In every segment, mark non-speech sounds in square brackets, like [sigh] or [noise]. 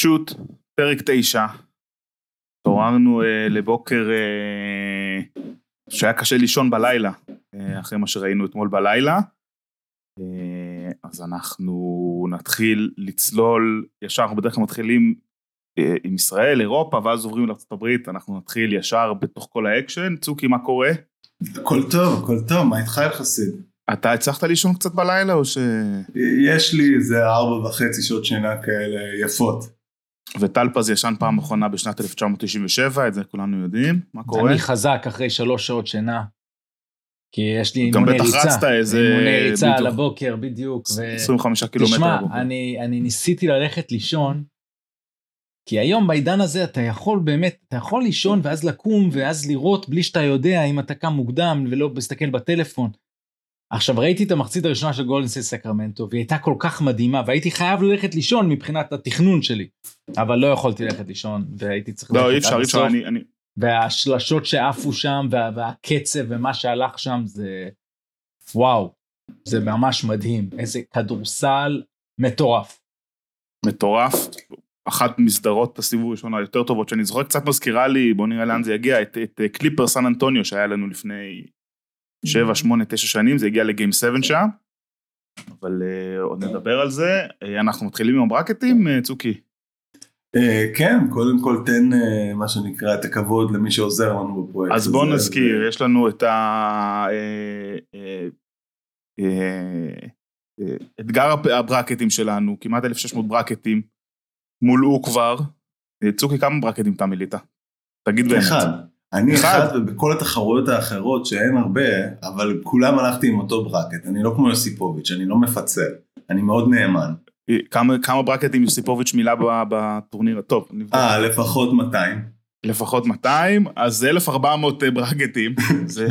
שוט, פרק תשע. התעוררנו אה, לבוקר אה, שהיה קשה לישון בלילה, אה, אחרי מה שראינו אתמול בלילה. אה, אז אנחנו נתחיל לצלול, ישר אנחנו בדרך כלל מתחילים אה, עם ישראל, אירופה, ואז עוברים לארה"ב, אנחנו נתחיל ישר בתוך כל האקשן. צוקי, מה קורה? הכל טוב, הכל טוב, מה איתך יחסית? אתה הצלחת לישון קצת בלילה או ש... יש לי איזה ארבע וחצי שעות שינה כאלה יפות. וטלפז ישן פעם אחרונה בשנת 1997, את זה כולנו יודעים, מה קורה? אני חזק אחרי שלוש שעות שינה. כי יש לי גם אימוני בטח ריצה. רצת איזה- אימוני ריצה. על הבוקר, בדיוק. ו- 25 קילומטר. תשמע. אני, אני ניסיתי ללכת לישון, כי היום בעידן הזה אתה יכול באמת, אתה יכול לישון ואז לקום ואז לראות בלי שאתה יודע אם אתה קם מוקדם ולא מסתכל בטלפון. עכשיו ראיתי את המחצית הראשונה של גולדנסי סקרמנטו והיא הייתה כל כך מדהימה והייתי חייב ללכת לישון מבחינת התכנון שלי אבל לא יכולתי ללכת לישון והייתי צריך לא, ללכת אי אפשר, אי אפשר. אני... אני- והשלשות שעפו שם וה, והקצב ומה שהלך שם זה וואו זה ממש מדהים איזה כדורסל מטורף. מטורף. אחת מסדרות הסיבוב הראשון היותר טובות שאני זוכר, קצת מזכירה לי, בוא נראה לאן זה יגיע, את, את אה, קליפר סן אנטוניו שהיה לנו לפני 7, 8, 9 שנים, זה הגיע לגיים 7 שם. אבל uh, עוד נדבר על זה. Uh, אנחנו מתחילים עם הברקטים, uh, צוקי. אה, כן, קודם כל תן אה, מה שנקרא את הכבוד למי שעוזר לנו בפרויקט אז בוא. נזכיר, יש לנו את ה... אה, אה, אה, אה, אתגר הברקטים שלנו, כמעט 1,600 ברקטים, מולאו כבר. אה, צוקי, כמה ברקטים אתה מילאת? תגיד באמת. אחד. אני אחד. ובכל התחרויות האחרות שאין הרבה, אבל כולם הלכתי עם אותו ברקט. אני לא כמו יוסיפוביץ', אני לא מפצל. אני מאוד נאמן. אה, כמה, כמה ברקטים יוסיפוביץ' מילא ב- בטורניר? נבדוק. אה, לפחות 200. לפחות 200, אז זה 1,400 ברקטים, [laughs] זה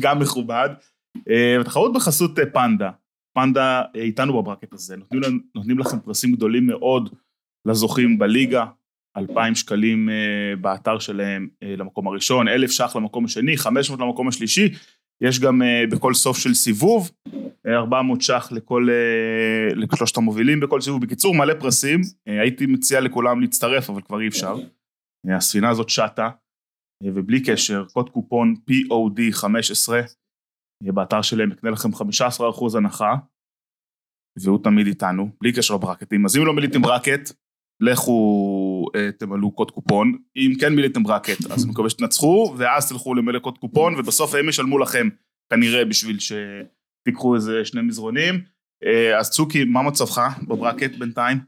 גם מכובד. אה, תחרות בחסות אה, פנדה. פנדה אה, איתנו בברקט הזה, נותנים, לנו- נותנים לכם פרסים גדולים מאוד לזוכים בליגה, 2,000 שקלים אה, באתר שלהם אה, למקום הראשון, 1,000 ש"ח למקום השני, 500 למקום השלישי, יש גם אה, בכל סוף של סיבוב, אה, 400 ש"ח לכל, לשלושת המובילים בכל סיבוב. בקיצור, מלא פרסים, הייתי מציע לכולם להצטרף, אבל כבר אי אפשר. הספינה הזאת שטה, ובלי קשר, קוד קופון POD 15, אה, באתר שלהם יקנה לכם 15% הנחה, והוא תמיד איתנו, בלי קשר לברקטים. אז אם לא מילאתם ברקט, לכו תמלאו קוד קופון. אם כן מילאתם ברקט, אז אני מקווה שתנצחו, ואז תלכו למלא קוד קופון, ובסוף הם ישלמו לכם, כנראה, בשביל שתיקחו איזה שני מזרונים. אה, אז צוקי, מה מצבך בברקט בינתיים?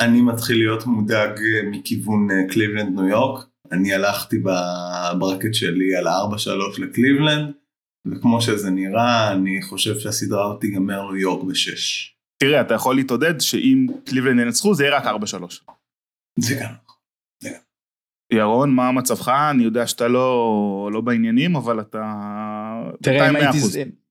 אני מתחיל להיות מודאג אה, מכיוון אה, קליבלנד ניו יורק. אני הלכתי בברקט שלי על ה-4-3 לקליבלנד, וכמו שזה נראה, אני חושב שהסדרה הזאת תיגמר ניו יורק בשש. תראה, אתה יכול להתעודד שאם קליבלנד ינצחו, זה יהיה רק 4-3. זה גם. ירון, מה מצבך? אני יודע שאתה לא, לא בעניינים, אבל אתה... תראה, אם הייתי, 100%.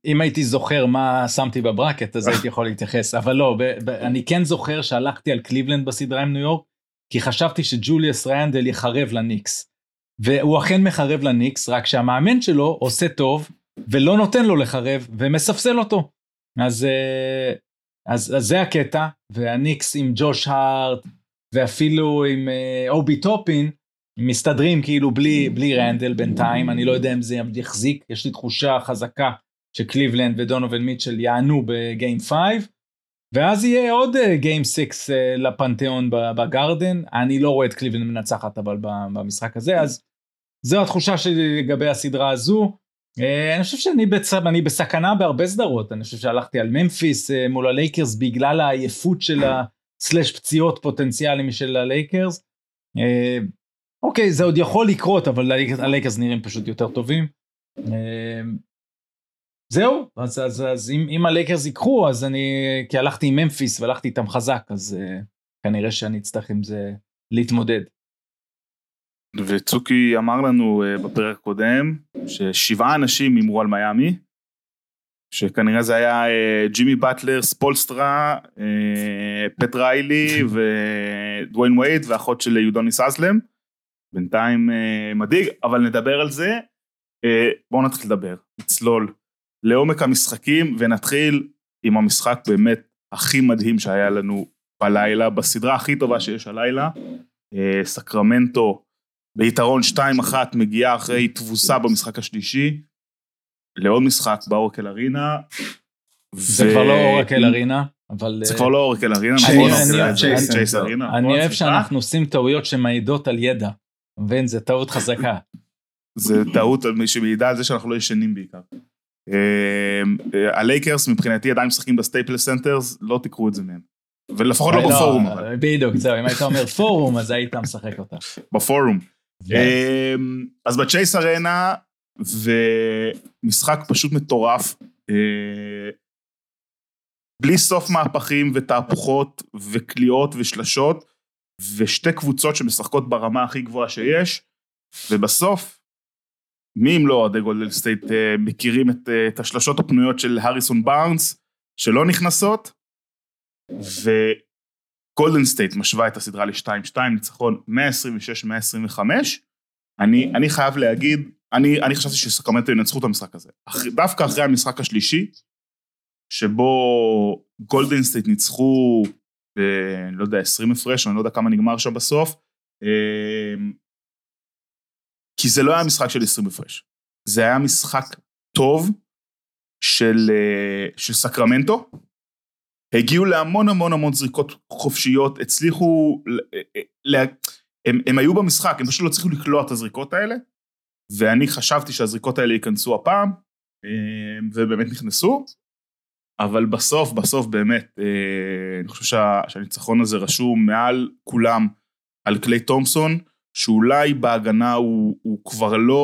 אם הייתי זוכר מה שמתי בברקט, אז הייתי [laughs] יכול להתייחס, אבל לא, ב, ב, אני כן זוכר שהלכתי על קליבלנד בסדרה עם ניו יורק, כי חשבתי שג'וליאס ריינדל יחרב לניקס. והוא אכן מחרב לניקס, רק שהמאמן שלו עושה טוב, ולא נותן לו לחרב, ומספסל אותו. אז, אה, אז, אז זה הקטע, והניקס עם ג'וש הארט, ואפילו עם אה, אובי טופין, מסתדרים כאילו בלי, בלי רנדל בינתיים, אני לא יודע אם זה יחזיק, יש לי תחושה חזקה שקליבלנד ודונובל מיטשל יענו בגיים 5, ואז יהיה עוד גיים 6 לפנתיאון ב- בגרדן, אני לא רואה את קליבלנד מנצחת אבל במשחק הזה, אז זו התחושה שלי לגבי הסדרה הזו. אה, אני חושב שאני בצ... אני בסכנה בהרבה סדרות, אני חושב שהלכתי על ממפיס אה, מול הלייקרס בגלל העייפות של ה- slash פציעות פוטנציאליים של הלייקרס. אה, אוקיי, זה עוד יכול לקרות, אבל הלייקרס- נראים פשוט יותר טובים. אה, זהו, אז, אז, אז אם, אם הלייקרס ייקחו, אז אני, כי הלכתי עם ממפיס והלכתי איתם חזק, אז uh, כנראה שאני אצטרך עם זה להתמודד. וצוקי אמר לנו אה, בפרק הקודם ששבעה אנשים הימרו על מיאמי, שכנראה זה היה אה, ג'ימי באטלר, ספולסטרה, אה, פט ריילי [laughs] ודוויין וייד ואחות של יודוניס אזלם. בינתיים אה, מדאיג, אבל נדבר על זה. בואו נתחיל לדבר, נצלול לעומק המשחקים ונתחיל עם המשחק באמת הכי מדהים שהיה לנו בלילה, בסדרה הכי טובה שיש הלילה. סקרמנטו ביתרון 2-1 מגיעה אחרי תבוסה במשחק השלישי, לעוד משחק באורקל ארינה. זה כבר לא אורקל ארינה, אבל... זה כבר לא אורקל ארינה, אני- נכון? אני- זה אני- צ'ייס ארינה. אני נכון? אוהב? שאנחנו... עושים טעויות שמעידות על ידע. מבין? זה טעות חזקה. זה טעות על מי שמעידה על זה שאנחנו לא ישנים בעיקר. אה, אה, הלייקרס מבחינתי עדיין משחקים בסטייפל סנטרס, לא תקחו את זה מהם. ולפחות לא לא, בפורום. בדיוק, זהו, אם היית אומר פורום, אז היית משחק אותה. בפורום. אמ, אז בצ'ייס ארנה, ומשחק פשוט מטורף, אה, בלי סוף מהפכים ותהפוכות וקליעות ושלשות, ושתי קבוצות שמשחקות ברמה הכי גבוהה שיש, ובסוף, מי אם לא אוהדי גולדן סטייט אה, מכירים את, אה, את השלשות הפנויות של הריסון בארנס, שלא נכנסות, וגולדן סטייט משווה את הסדרה ל-2-2, ניצחון 126-125. אני, אני חייב להגיד, אני, אני חשבתי שסקרמנטו ינצחו את המשחק הזה. אח, דווקא אחרי המשחק השלישי, שבו גולדן סטייט ניצחו, ב, אני לא יודע, 20 הפרש, אני לא יודע כמה נגמר שם בסוף, אמ, כי זה לא היה משחק של 20 הפרש. זה היה משחק טוב של, אה, של סקרמנטו, הגיעו להמון המון המון זריקות חופשיות, הצליחו, ל- ל- הם, הם היו במשחק, הם פשוט לא הצליחו לקלוע את הזריקות האלה, ואני חשבתי שהזריקות האלה ייכנסו הפעם, אה, ובאמת נכנסו, אבל בסוף, בסוף באמת, אה, אני חושב שה, שהניצחון הזה רשום מעל כולם על קליי תומפסון, שאולי בהגנה הוא, הוא כבר לא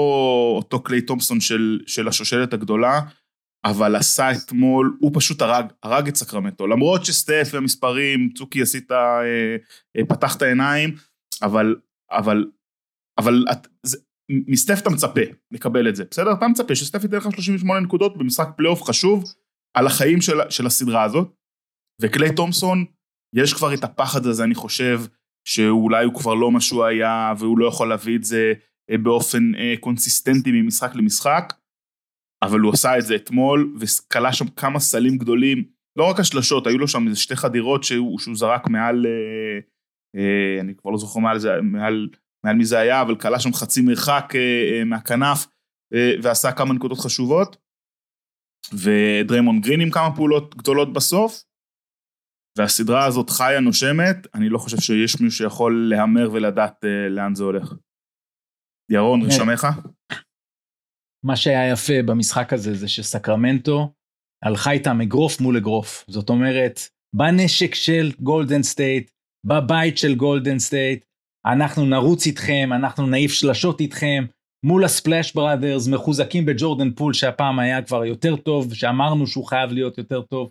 אותו קליי תומפסון של, של השושלת הגדולה, אבל עשה אתמול, הוא פשוט הרג, הרג את סקרמנטו. למרות שסטף והמספרים, צוקי עשית, אה, פתח את העיניים, אבל, אבל, אבל את, זה, מסטף אתה מצפה לקבל את זה, בסדר? אתה מצפה שסטף ייתן לך 38 נקודות במשחק פלייאוף חשוב על החיים של, של הסדרה הזאת, וקליי תומסון, יש כבר את הפחד הזה, אני חושב, שאולי הוא כבר לא מה שהוא היה, והוא לא יכול להביא את זה אה, באופן אה, קונסיסטנטי ממשחק למשחק. אבל הוא עשה את זה אתמול, וקלע שם כמה סלים גדולים, לא רק השלשות, היו לו שם איזה שתי חדירות שהוא, שהוא זרק מעל, אה, אה, אני כבר לא זוכר מעל, זה, מעל, מעל מי זה היה, אבל כלה שם חצי מרחק אה, אה, מהכנף, אה, ועשה כמה נקודות חשובות, ודריימון גרין עם כמה פעולות גדולות בסוף, והסדרה הזאת חיה נושמת, אני לא חושב שיש מישהו שיכול להמר ולדעת לאן זה הולך. ירון. רשמך? מה שהיה יפה במשחק הזה זה שסקרמנטו הלכה איתם אגרוף מול אגרוף. זאת אומרת, בנשק של גולדן סטייט, בבית של גולדן סטייט, אנחנו נרוץ איתכם, אנחנו נעיף שלשות איתכם, מול הספלאש ברדרס, מחוזקים בג'ורדן פול שהפעם היה כבר יותר טוב, שאמרנו שהוא חייב להיות יותר טוב.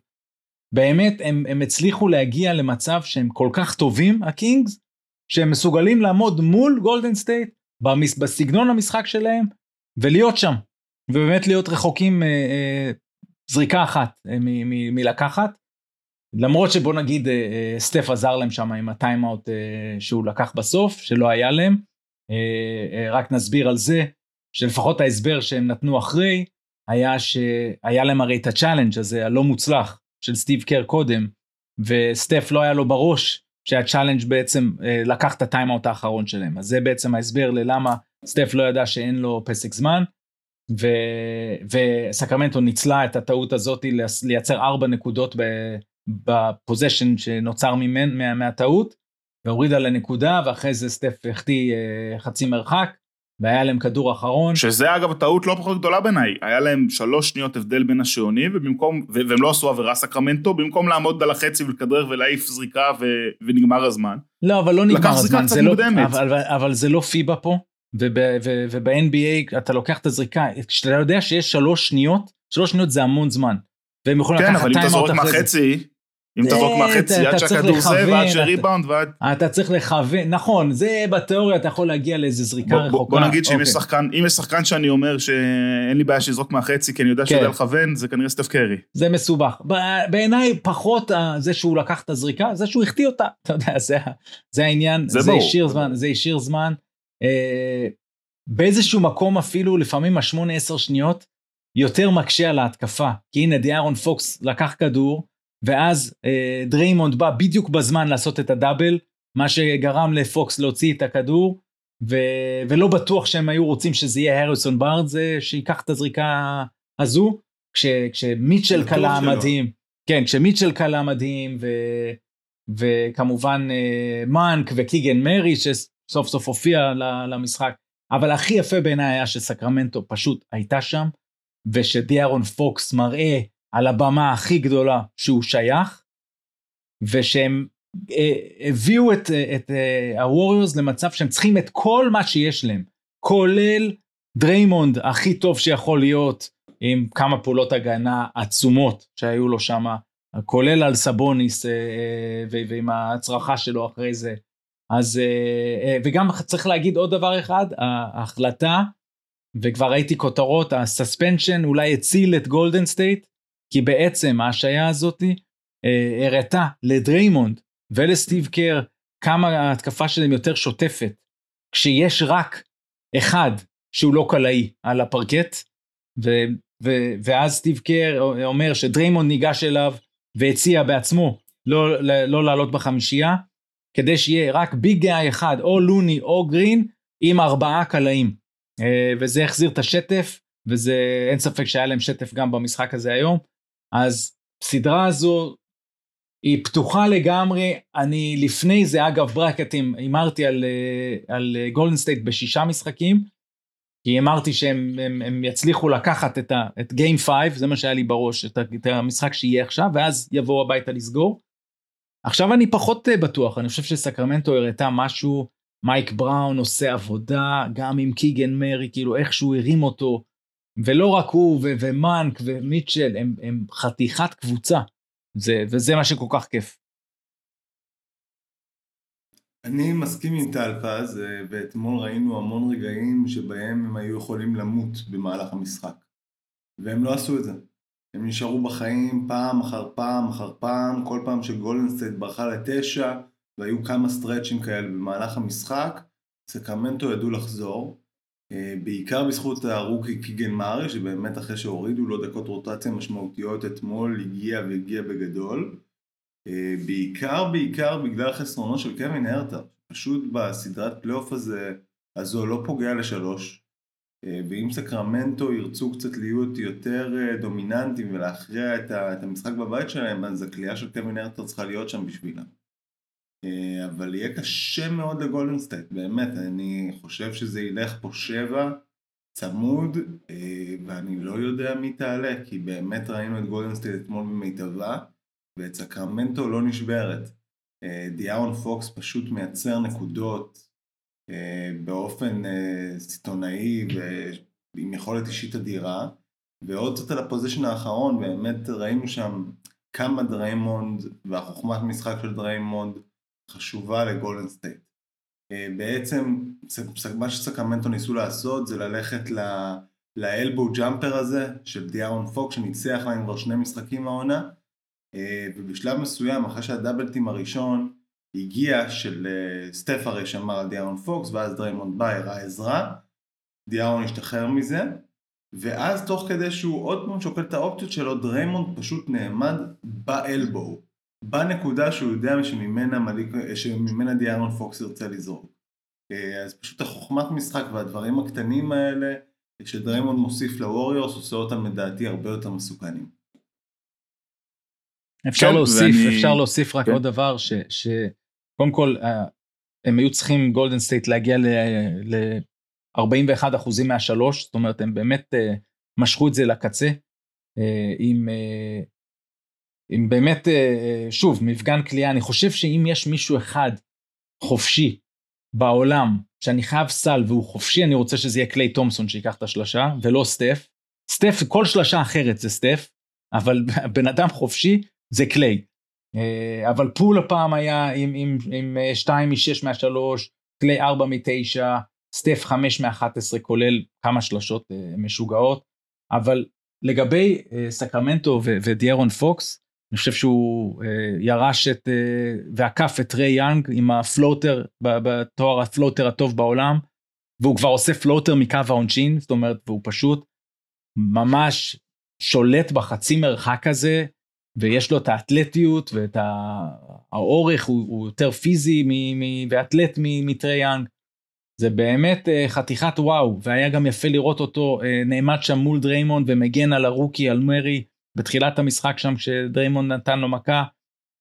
באמת, הם, הם הצליחו להגיע למצב שהם כל כך טובים, הקינגס, שהם מסוגלים לעמוד מול גולדן סטייט, במס, בסגנון המשחק שלהם, ולהיות שם, ובאמת להיות רחוקים אה, אה, זריקה אחת אה, מלקחת. למרות שבוא נגיד אה, אה, סטף עזר להם שם עם ה timeout אה, שהוא לקח בסוף, שלא היה להם. רק נסביר על זה, שלפחות ההסבר שהם נתנו אחרי, היה שהיה להם הרי את ה challenge הזה הלא מוצלח של סטיב קר קודם, וסטף לא היה לו בראש שה challenge בעצם לקח את ה timeout האחרון שלהם. אז זה בעצם ההסבר ללמה סטף לא ידע שאין לו פסק זמן, ו, וסקרמנטו ניצלה את הטעות הזאת לייצ- לייצר ארבע נקודות ב- בפוזיישן שנוצר ממנ, מה, מהטעות, והורידה לנקודה, ואחרי זה סטף החטיא אה, חצי מרחק, והיה להם כדור אחרון. שזה אגב טעות לא פחות גדולה בעיניי, היה להם שלוש שניות הבדל בין השעונים, ובמקום, והם לא עשו עבירה סקרמנטו, במקום לעמוד על החצי ולכדרר ולהעיף זריקה ו- ונגמר הזמן. לא, אבל לא נגמר הזמן, זה לא. אבל, אבל, אבל זה לא פיבה פה, וב-NBA אתה לוקח את הזריקה, כשאתה יודע שיש שלוש שניות, שלוש שניות זה המון זמן, והם יכולים כן, לקחת אבל timeout אחרי זה. מהחצי, אם אתה זורק מהחצי אתה- עד אתה צריך שהכדור זה, ועד שריבאונד ועד... אתה צריך לכוון, נכון, זה בתיאוריה אתה יכול להגיע לאיזה זריקה רחוקה. בוא נגיד שאם יש אוקיי. שחקן, אם יש שחקן שאני אומר שאין לי בעיה שיזרוק מהחצי, כי אני יודע שהוא כן. יודע לכוון, זה כנראה סטף קרי. זה מסובך. בעיניי פחות ה- זה שהוא לקח את הזריקה, זה שהוא החטיא אותה. [laughs] אתה יודע, זה, העניין, זה. השאיר זמן, זה השאיר זמן. אה, באיזשהו מקום אפילו, לפעמים השמונה עשר שניות, יותר מקשה על ההתקפה. כי הנה דיארון פוקס לקח כדור, ואז אה, דריימונד בא בדיוק בזמן לעשות את ה double, מה שגרם לפוקס להוציא את הכדור, ו, ולא בטוח שהם היו רוצים שזה יהיה הריסון בארנס שיקח את הזריקה הזו, כש, כשמיטשל קלע מדהים, כן, כשמיטשל קלע מדהים, ו, וכמובן אה, מאנק וקיגן מרי שסוף סוף הופיע למשחק, אבל הכי יפה בעיניי היה שסקרמנטו פשוט הייתה שם, ושדיארון פוקס מראה על הבמה הכי גדולה שהוא שייך, ושהם אה, הביאו את, את אה, הווריורס למצב שהם צריכים את כל מה שיש להם, כולל דריימונד הכי טוב שיכול להיות, עם כמה פעולות הגנה עצומות שהיו לו שם, כולל על סבוניס אה, ועם ההצרחה שלו אחרי זה. אז, וגם צריך להגיד עוד דבר אחד, ההחלטה, וכבר ראיתי כותרות, ה suspension אולי הציל את גולדן סטייט, כי בעצם ההשעיה הזאתי הראתה לדריימונד ולסטיב קר כמה ההתקפה שלהם יותר שוטפת, כשיש רק אחד שהוא לא קלעי על הפרקט, ו, ו, ואז סטיב קר אומר שדריימונד ניגש אליו והציע בעצמו לא, לא לעלות בחמישייה, כדי שיהיה רק big guy אחד, או לוני או גרין, עם ארבעה קלעים. אה, וזה החזיר את השטף, וזה, אין ספק שהיה להם שטף גם במשחק הזה היום. אז סדרה הזו היא פתוחה לגמרי, אני לפני זה אגב brackets הימרתי על, אה, על גולדן סטייט בשישה משחקים, כי הימרתי שהם הם, הם יצליחו לקחת את, ה, את Game 5, זה מה שהיה לי בראש, את, את המשחק שיהיה עכשיו, ואז יבואו הביתה לסגור. עכשיו אני פחות אה, בטוח, אני חושב שסקרמנטו הראתה משהו, מייק בראון עושה עבודה, גם עם קיגן מרי, כאילו איכשהו הרים אותו, ולא רק הוא ו- ומאנק ומיטשל, הם, הם חתיכת קבוצה. זה, וזה מה שכל כך כיף. אני מסכים עם טל פז, ואתמול ראינו המון רגעים שבהם הם היו יכולים למות במהלך המשחק. והם לא עשו את זה. הם נשארו בחיים פעם אחר פעם אחר פעם, כל פעם שגולדן סטייט ברחה לתשע, והיו כמה סטרצ'ים כאלה במהלך המשחק, סקרמנטו ידעו לחזור. אה, בעיקר בזכות ה rookie קיגן מארי, שבאמת אחרי שהורידו לו דקות רוטציה משמעותיות אתמול, הגיע והגיע בגדול. אה, בעיקר בעיקר בגלל חסרונו של קווין הרטר. פשוט בסדרת פלייאוף הזה, הזו לא פוגע לשלוש. אה, ואם סקרמנטו ירצו קצת להיות יותר דומיננטיים ולהכריע את המשחק בבית שלהם, אז הקליעה של קווין הרטר צריכה להיות שם בשבילם. אה, אבל יהיה קשה מאוד לגולדן סטייט, באמת, אני חושב שזה ילך פה שבע, צמוד, אה, ואני לא יודע מי תעלה, כי באמת ראינו את גולדן סטייט אתמול במיטבה, ואת סקרמנטו לא נשברת. אה, דיארון פוקס פשוט מייצר נקודות באופן סיטונאי ועם יכולת אישית אדירה, ועוד קצת על ה possession האחרון, באמת ראינו שם כמה דריימונד והחוכמת משחק של דריימונד חשובה לגולדן סטייט. אה, בעצם מה שסקרמנטו ניסו לעשות זה ללכת ל elbow jumper הזה של דיארון פוקס שניצח להם כבר שני משחקים העונה אה, ובשלב מסוים אחרי שהדאבל טים הראשון הגיע של אה, סטף הרי שמר על דיארון פוקס ואז דריימונד בא הראה עזרה דיארון השתחרר מזה ואז תוך כדי שהוא עוד פעם שוקל את האופציות שלו דריימונד פשוט נעמד ב elbow בנקודה שהוא יודע שממנה, מ, like, שממנה דיארון פוקס ירצה לזרוק. אה, אז פשוט החוכמת משחק והדברים הקטנים האלה שדריימונד מוסיף לווריורס עושה אותם לדעתי הרבה יותר מסוכנים. אפשר כן, להוסיף, ואני... אפשר להוסיף רק כן. עוד דבר ש, שקודם כל אה, הם היו צריכים גולדן סטייט להגיע ל-41 אחוזים מהשלוש, זאת אומרת הם באמת אה, משכו את זה לקצה עם אם באמת, אה, אה, שוב, מפגן קליעה, אני חושב שאם יש מישהו אחד חופשי בעולם, שאני חייב סל והוא חופשי, אני רוצה שזה יהיה קליי תומסון שיקח את השלושה, ולא סטף. סטף, כל שלושה אחרת זה סטף, אבל [laughs] בן אדם חופשי זה קליי. אה, אבל פול הפעם היה עם, עם, עם 2 מ-6 מה-3, קליי 4 מ-9, סטף 5 מ-11, כולל כמה שלשות משוגעות. אבל לגבי סקרמנטו ודיירון פוקס, אני חושב שהוא אה, ירש את, אה, ועקף את טריי יאנג עם ה floater, בתואר ה floater הטוב בעולם, והוא כבר עושה floater מקו העונשין, זאת אומרת, והוא פשוט ממש שולט בחצי מרחק הזה, ויש לו את האתלטיות ואת האורך, הוא, הוא יותר פיזי מ, מ, ואתלט מטריי יאנג. זה באמת uh, חתיכת וואו, והיה גם יפה לראות אותו uh, נעמד שם מול דריימונד ומגן על הרוקי, על מארי, בתחילת המשחק שם כשדריימונד נתן לו מכה,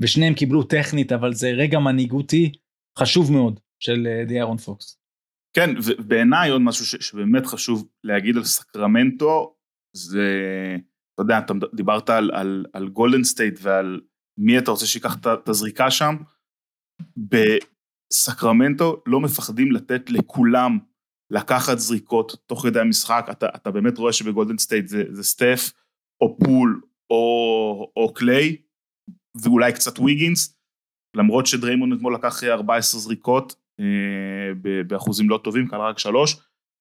ושניהם קיבלו טכנית, אבל זה רגע מנהיגותי חשוב מאוד של uh, דיארון פוקס. כן, ובעיניי עוד משהו ש, שבאמת חשוב להגיד על סקרמנטו, זה, אתה יודע, אתה דיברת על, על, על גולדן סטייט ועל מי אתה רוצה שיקח את הזריקה שם, בסקרמנטו לא מפחדים לתת לכולם לקחת זריקות תוך כדי המשחק, אתה, אתה באמת רואה שבגולדן סטייט זה, זה סטף, או פול, או, או קליי, ואולי קצת ויגינס, למרות שדריימון אתמול לקח 14 זריקות, אה, באחוזים לא טובים, כאן רק שלוש,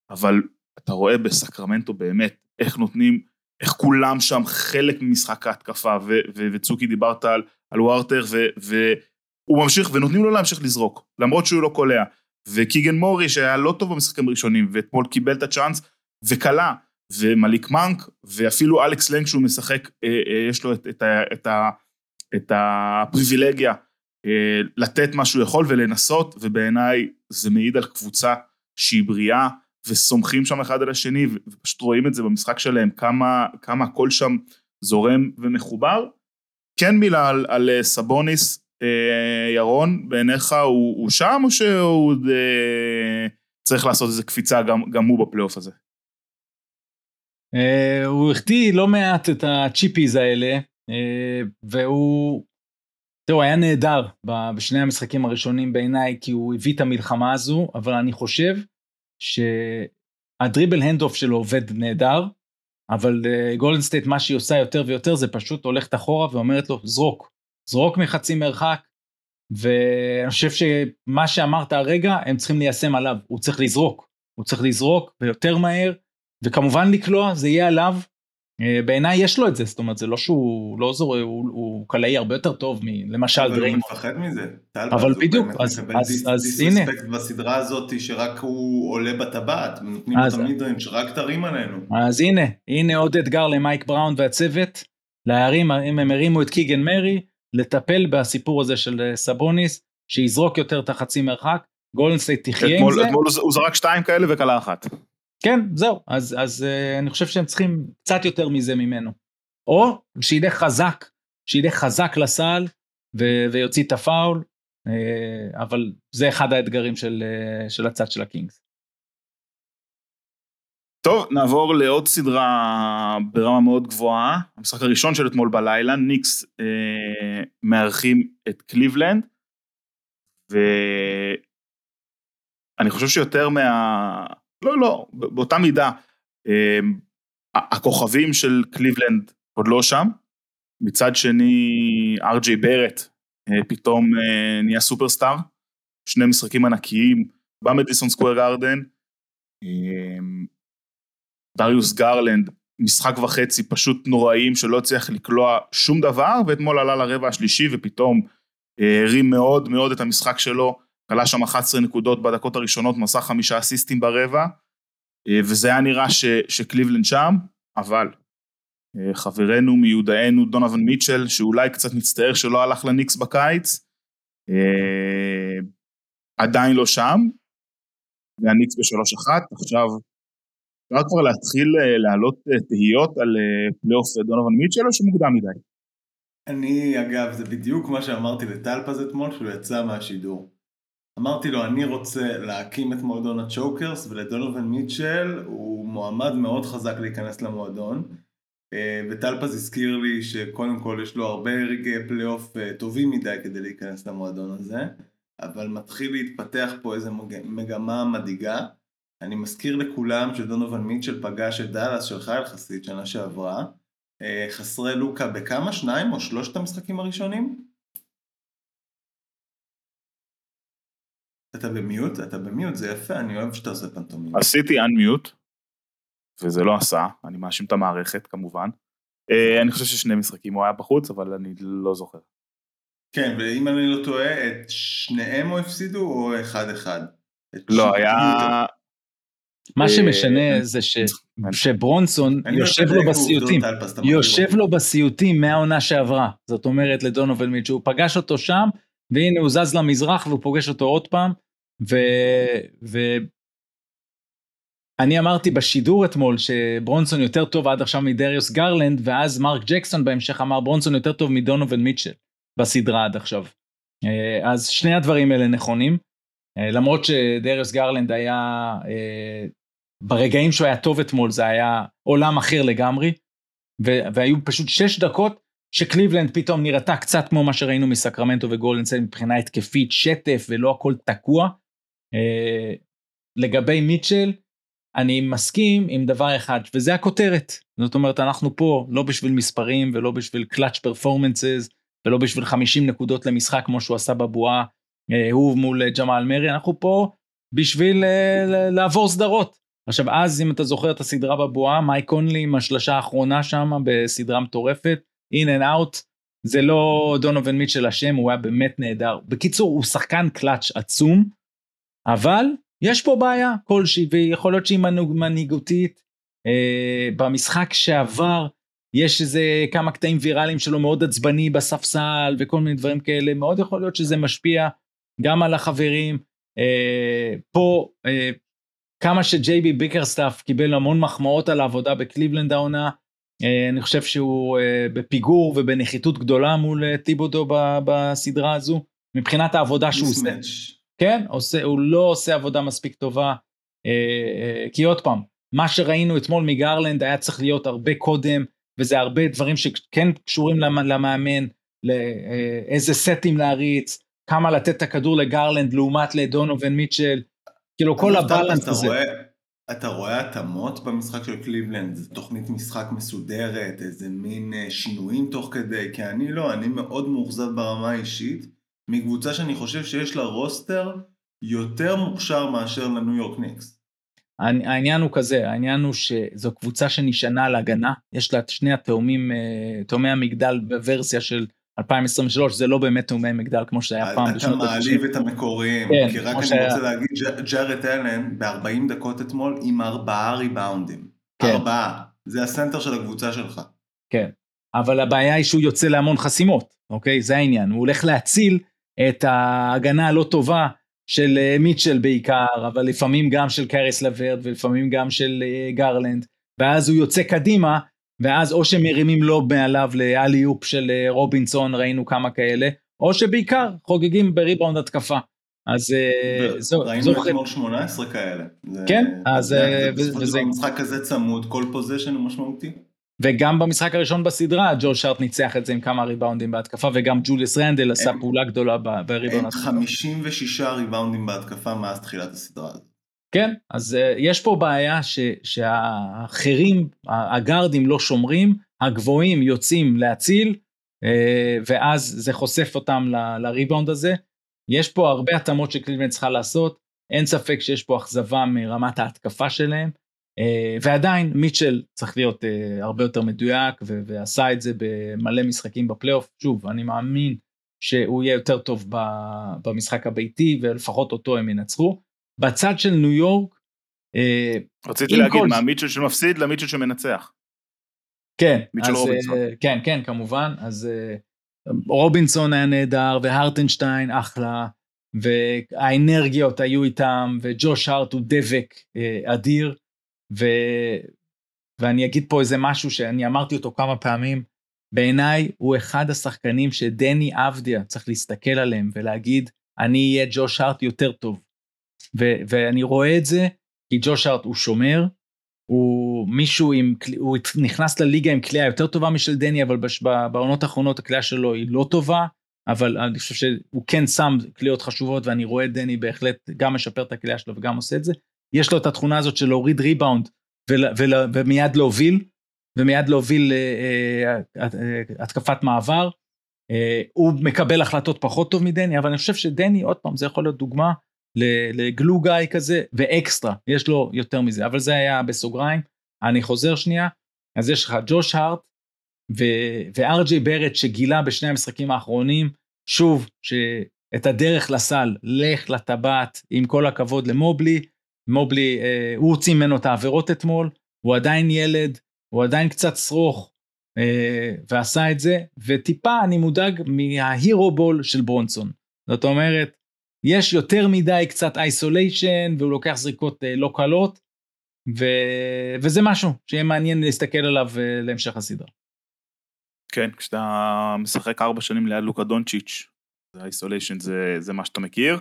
אבל אתה רואה בסקרמנטו באמת איך נותנים, איך כולם שם חלק ממשחק ההתקפה, וצוקי דיברת על, על ווארטר, והוא ממשיך, ונותנים לו להמשיך לזרוק, למרות שהוא לא קולע. וקיגן מורי שהיה לא טוב במשחקים הראשונים, ואתמול קיבל את הצ'אנס, וקלע, ומליק מנק, ואפילו אלכס לנג שהוא משחק, אה, אה, יש לו את, את, את, את הפריבילגיה אה, לתת מה שהוא יכול ולנסות, ובעיניי זה מעיד על קבוצה שהיא בריאה, וסומכים שם אחד על השני, ופשוט רואים את זה במשחק שלהם, כמה, כמה הכל שם זורם ומחובר. כן מילה על, על סבוניס, ירון, בעיניך הוא, הוא שם, או שהוא צריך לעשות איזה קפיצה גם, גם הוא בפלייאוף הזה? Uh, הוא החטיא לא מעט את ה chippies האלה, uh, והוא, תראו, היה נהדר בשני המשחקים הראשונים בעיניי, כי הוא הביא את המלחמה הזו, אבל אני חושב שה dribble handoff שלו עובד נהדר, אבל גולדן uh, סטייט, מה שהיא עושה יותר ויותר, זה פשוט הולכת אחורה ואומרת לו, זרוק, זרוק מחצי מרחק, ואני חושב שמה שאמרת הרגע, הם צריכים ליישם עליו, הוא צריך לזרוק, הוא צריך לזרוק ויותר מהר, וכמובן לקלוע, זה יהיה עליו, אה, בעיניי יש לו את זה, זאת אומרת זה לא שהוא לא זורק, הוא קלעי הרבה יותר טוב מלמשל דריימון. אבל הוא מפחד מזה. אבל בדיוק, אז, אז, אז הנה. בסדרה הזאת שרק הוא עולה בטבעת, ונותנים לו תמיד שרק תרים עלינו. אז הנה, הנה עוד אתגר למייק בראון והצוות, להרים, אם הם הרימו את קיגן מרי, לטפל בסיפור הזה של אה, סבוניס, שיזרוק יותר את החצי מרחק, גולדנסטייט תחיה עם זה. אתמול הוא זרק שתיים כאלה וקלע אחת. כן, זהו, אז, אז uh, אני חושב שהם צריכים קצת יותר מזה ממנו. או שילך חזק, שילך חזק לסל ו- ויוציא את הפאול, uh, אבל זה אחד האתגרים של, uh, של הצד של הקינגס. טוב, נעבור לעוד סדרה ברמה מאוד גבוהה. המשחק הראשון של אתמול בלילה, ניקס אה, מארחים את קליבלנד, ואני חושב שיותר מה... לא, לא, באותה מידה. אמ, הכוכבים של קליבלנד עוד לא שם. מצד שני, אר ג'יי בארט אה, פתאום אה, נהיה סופרסטאר. שני משחקים ענקיים במדיסון סקוויר גארדן. אמ, דריוס גרלנד, משחק וחצי פשוט נוראים שלא הצליח לקלוע שום דבר, ואתמול עלה לרבע השלישי ופתאום אה, הרים מאוד מאוד את המשחק שלו. כלה שם 11 נקודות בדקות הראשונות, מסע חמישה אסיסטים ברבע, אה, וזה היה נראה ש, שקליבלנד שם, אבל אה, חברנו מיודענו דונוvan מיטשל, שאולי קצת מצטער שלא הלך לניקס בקיץ, אה, עדיין לא שם, והניקס בשלוש אחת, עכשיו אפשר כבר להתחיל להעלות תהיות על פלייאוף דונובן מיטשל או שמוקדם מדי? אני אגב זה בדיוק מה שאמרתי לטלפז אתמול כשהוא יצא מהשידור. אמרתי לו, אני רוצה להקים את מועדון ה chokers, ודונובן מיטשל הוא מועמד מאוד חזק להיכנס למועדון. אה, וטלפז הזכיר לי שקודם כל יש לו הרבה רגעי פלייאוף אה, טובים מדי כדי להיכנס למועדון הזה, אבל מתחיל להתפתח פה איזה מגמה מדאיגה. אני מזכיר לכולם שדונובין מיטשל פגש את דאלאס שלך יחסית שנה שעברה. אה, חסרי לוקה בכמה? שניים או שלושת המשחקים הראשונים? אתה במיוט? אתה במיוט, זה יפה, אני אוהב שאתה עושה פנטומים. עשיתי unmute, וזה לא עשה, אני מאשים את המערכת כמובן. אה, אני חושב ששני משחקים הוא היה בחוץ, אבל אני לא זוכר. כן, ואם אני לא טועה, את שניהם הוא הפסידו או אחד אחד? לא, היה... מה שמשנה זה ש... שברונסון יושב לו בסיוטים, יושב לו בסיוטים מהעונה שעברה, זאת אומרת לדונובל מיץ', הוא פגש אותו שם, והנה הוא זז למזרח והוא פוגש אותו עוד פעם, ו... ו... אני אמרתי בשידור אתמול שברונסון יותר טוב עד עכשיו מדריוס גרלנד, ואז מרק ג'קסון בהמשך אמר ברונסון יותר טוב מדונובל מיטשל בסדרה עד עכשיו. אה, אז שני הדברים האלה נכונים, אה, למרות שדריוס גרלנד היה אה, ברגעים שהוא היה טוב אתמול זה היה עולם אחר לגמרי, והיו פשוט שש דקות שקליבלנד פתאום נראתה קצת כמו מה שראינו מסקרמנטו וגולדנסט מבחינה התקפית, שטף ולא הכל תקוע. אה, לגבי מיטשל, אני מסכים עם דבר אחד, וזה הכותרת. זאת אומרת, אנחנו פה לא בשביל מספרים ולא בשביל קלאץ' פרפורמנסס ולא בשביל 50 נקודות למשחק כמו שהוא עשה בבועה, אה, הוא מול ג'מאל מארי, אנחנו פה בשביל אה, לעבור סדרות. עכשיו אז אם אתה זוכר את הסדרה בבועה, מייק קונלי עם השלשה האחרונה שם בסדרה מטורפת, in and out, זה לא דונובן מיטשל אשם, הוא היה באמת נהדר. בקיצור, הוא שחקן קלאץ' עצום, אבל יש פה בעיה כלשהי, ויכול להיות שהיא מנהיגותית. אה, במשחק שעבר, יש איזה כמה קטעים ויראליים שלו מאוד עצבני בספסל וכל מיני דברים כאלה, מאוד יכול להיות שזה משפיע גם על החברים. אה, פה אה, כמה שג'יי בי ביקרסטאף קיבל המון מחמאות על העבודה בקליבלנד העונה, אני חושב שהוא אה, בפיגור ובנחיתות גדולה מול אה, ת'יבודו בסדרה הזו, מבחינת העבודה שהוא עושה. כן, עושה, הוא לא עושה עבודה מספיק טובה, כי עוד פעם, מה שראינו אתמול מגרלנד היה צריך להיות הרבה קודם, וזה הרבה דברים שכן קשורים למאמן, לאיזה סטים להריץ, כמה לתת את הכדור לגרלנד לעומת לדונובין מיטשל, כאילו כל הבלנס הזה. אתה רואה התאמות במשחק של קליבלנד, זו תוכנית משחק מסודרת, איזה מין אה, שינויים תוך כדי, כי אני לא, אני מאוד מאוכזב ברמה האישית, מקבוצה שאני חושב שיש לה רוסטר יותר מוכשר מאשר לניו יורק ניקס. העניין הוא כזה, העניין הוא שזו קבוצה שנשענה על הגנה, יש לה את שני התאומים, אה, תאומי המגדל בוורסיה של 2023 זה לא באמת תאומי מגדל כמו שהיה פעם אתה מעליב את המקוריים, כן, כי רק אני שהיה... רוצה להגיד ג'ארט אלן ב-40 דקות אתמול עם ארבעה ריבאונדים. כן. ארבעה, זה הסנטר של הקבוצה שלך. כן, אבל הבעיה היא שהוא יוצא להמון חסימות, אוקיי? זה העניין, הוא הולך להציל את ההגנה הלא טובה של אה, מיטשל בעיקר, אבל לפעמים גם של קאריס לוורט ולפעמים גם של אה, גרלנד, ואז הוא יוצא קדימה ואז או שמרימים לו מעליו ל alley-oop של אה, רובינסון, ראינו כמה כאלה, או שבעיקר חוגגים בריבאונד התקפה. אז אה, זו... ראינו אתמול 18 כאלה. כן, אז... אה, וזה... במשחק כזה צמוד, כל possession הוא משמעותי. וגם במשחק הראשון בסדרה ג'ו שארט ניצח את זה עם כמה ריבאונדים בהתקפה וגם ג'וליוס רנדל עשה פעולה גדולה בריבאונד. הם 56 ריבאונדים בהתקפה מאז תחילת הסדרה הזאת. כן, אז uh, יש פה בעיה ש, שהאחרים, הגארדים לא שומרים, הגבוהים יוצאים להציל, uh, ואז זה חושף אותם ל, לריבאונד הזה. יש פה הרבה התאמות שקליבלנד צריכה לעשות, אין ספק שיש פה אכזבה מרמת ההתקפה שלהם, uh, ועדיין מיטשל צריך להיות הרבה יותר מדויק, ועשה את זה במלא משחקים בפלייאוף. שוב, אני מאמין שהוא יהיה יותר טוב במשחק הביתי, ולפחות אותו הם ינצחו. בצד של ניו יורק, אה, רציתי להגיד מה מיטשל שמפסיד למיטשל שמנצח. כן, אז. אה, כן, כן, כמובן, אז אה, רובינסון היה נהדר והרטנשטיין אחלה, והאנרגיות היו איתם, וג'וש הארט הוא דבק אדיר, ו... ואני אגיד פה איזה משהו שאני אמרתי אותו כמה פעמים, בעיניי הוא אחד השחקנים שדני אבדיה צריך להסתכל עליהם ולהגיד, אני אהיה ג'וש הארט יותר טוב. ו- ואני רואה את זה כי ג'וש ארט הוא שומר, הוא מישהו עם, הוא נכנס לליגה עם כלייה יותר טובה משל דני, אבל בש, בעונות האחרונות הכלייה שלו היא לא טובה, אבל אני חושב שהוא כן שם כליות חשובות ואני רואה את דני בהחלט גם משפר את הכלייה שלו וגם עושה את זה. יש לו את התכונה הזאת של להוריד ריבאונד ול, ול, ומיד להוביל, ומיד להוביל אה, אה, אה, התקפת מעבר. אה, הוא מקבל החלטות פחות טוב מדני, אבל אני חושב שדני, עוד פעם, זה יכול להיות דוגמה לגלו גיא כזה ואקסטרה יש לו יותר מזה אבל זה היה בסוגריים. אני חוזר שנייה אז יש לך ג'וש הארט וארג'י ברט שגילה בשני המשחקים האחרונים. שוב שאת הדרך לסל לך לטבעת עם כל הכבוד למובלי. מובלי, אה, הוא הוציא ממנו את העבירות אתמול, הוא עדיין ילד, הוא עדיין קצת שרוך, אה, ועשה את זה, וטיפה אני מודאג מההירו בול של ברונסון. זאת אומרת, יש יותר מדי קצת איסוליישן, והוא לוקח זריקות אה, לא קלות, ו... וזה משהו שיהיה מעניין להסתכל עליו אה, להמשך הסדרה. כן, כשאתה משחק ארבע שנים ליד לוקה דונצ'יץ', האיסוליישן זה, זה מה שאתה מכיר.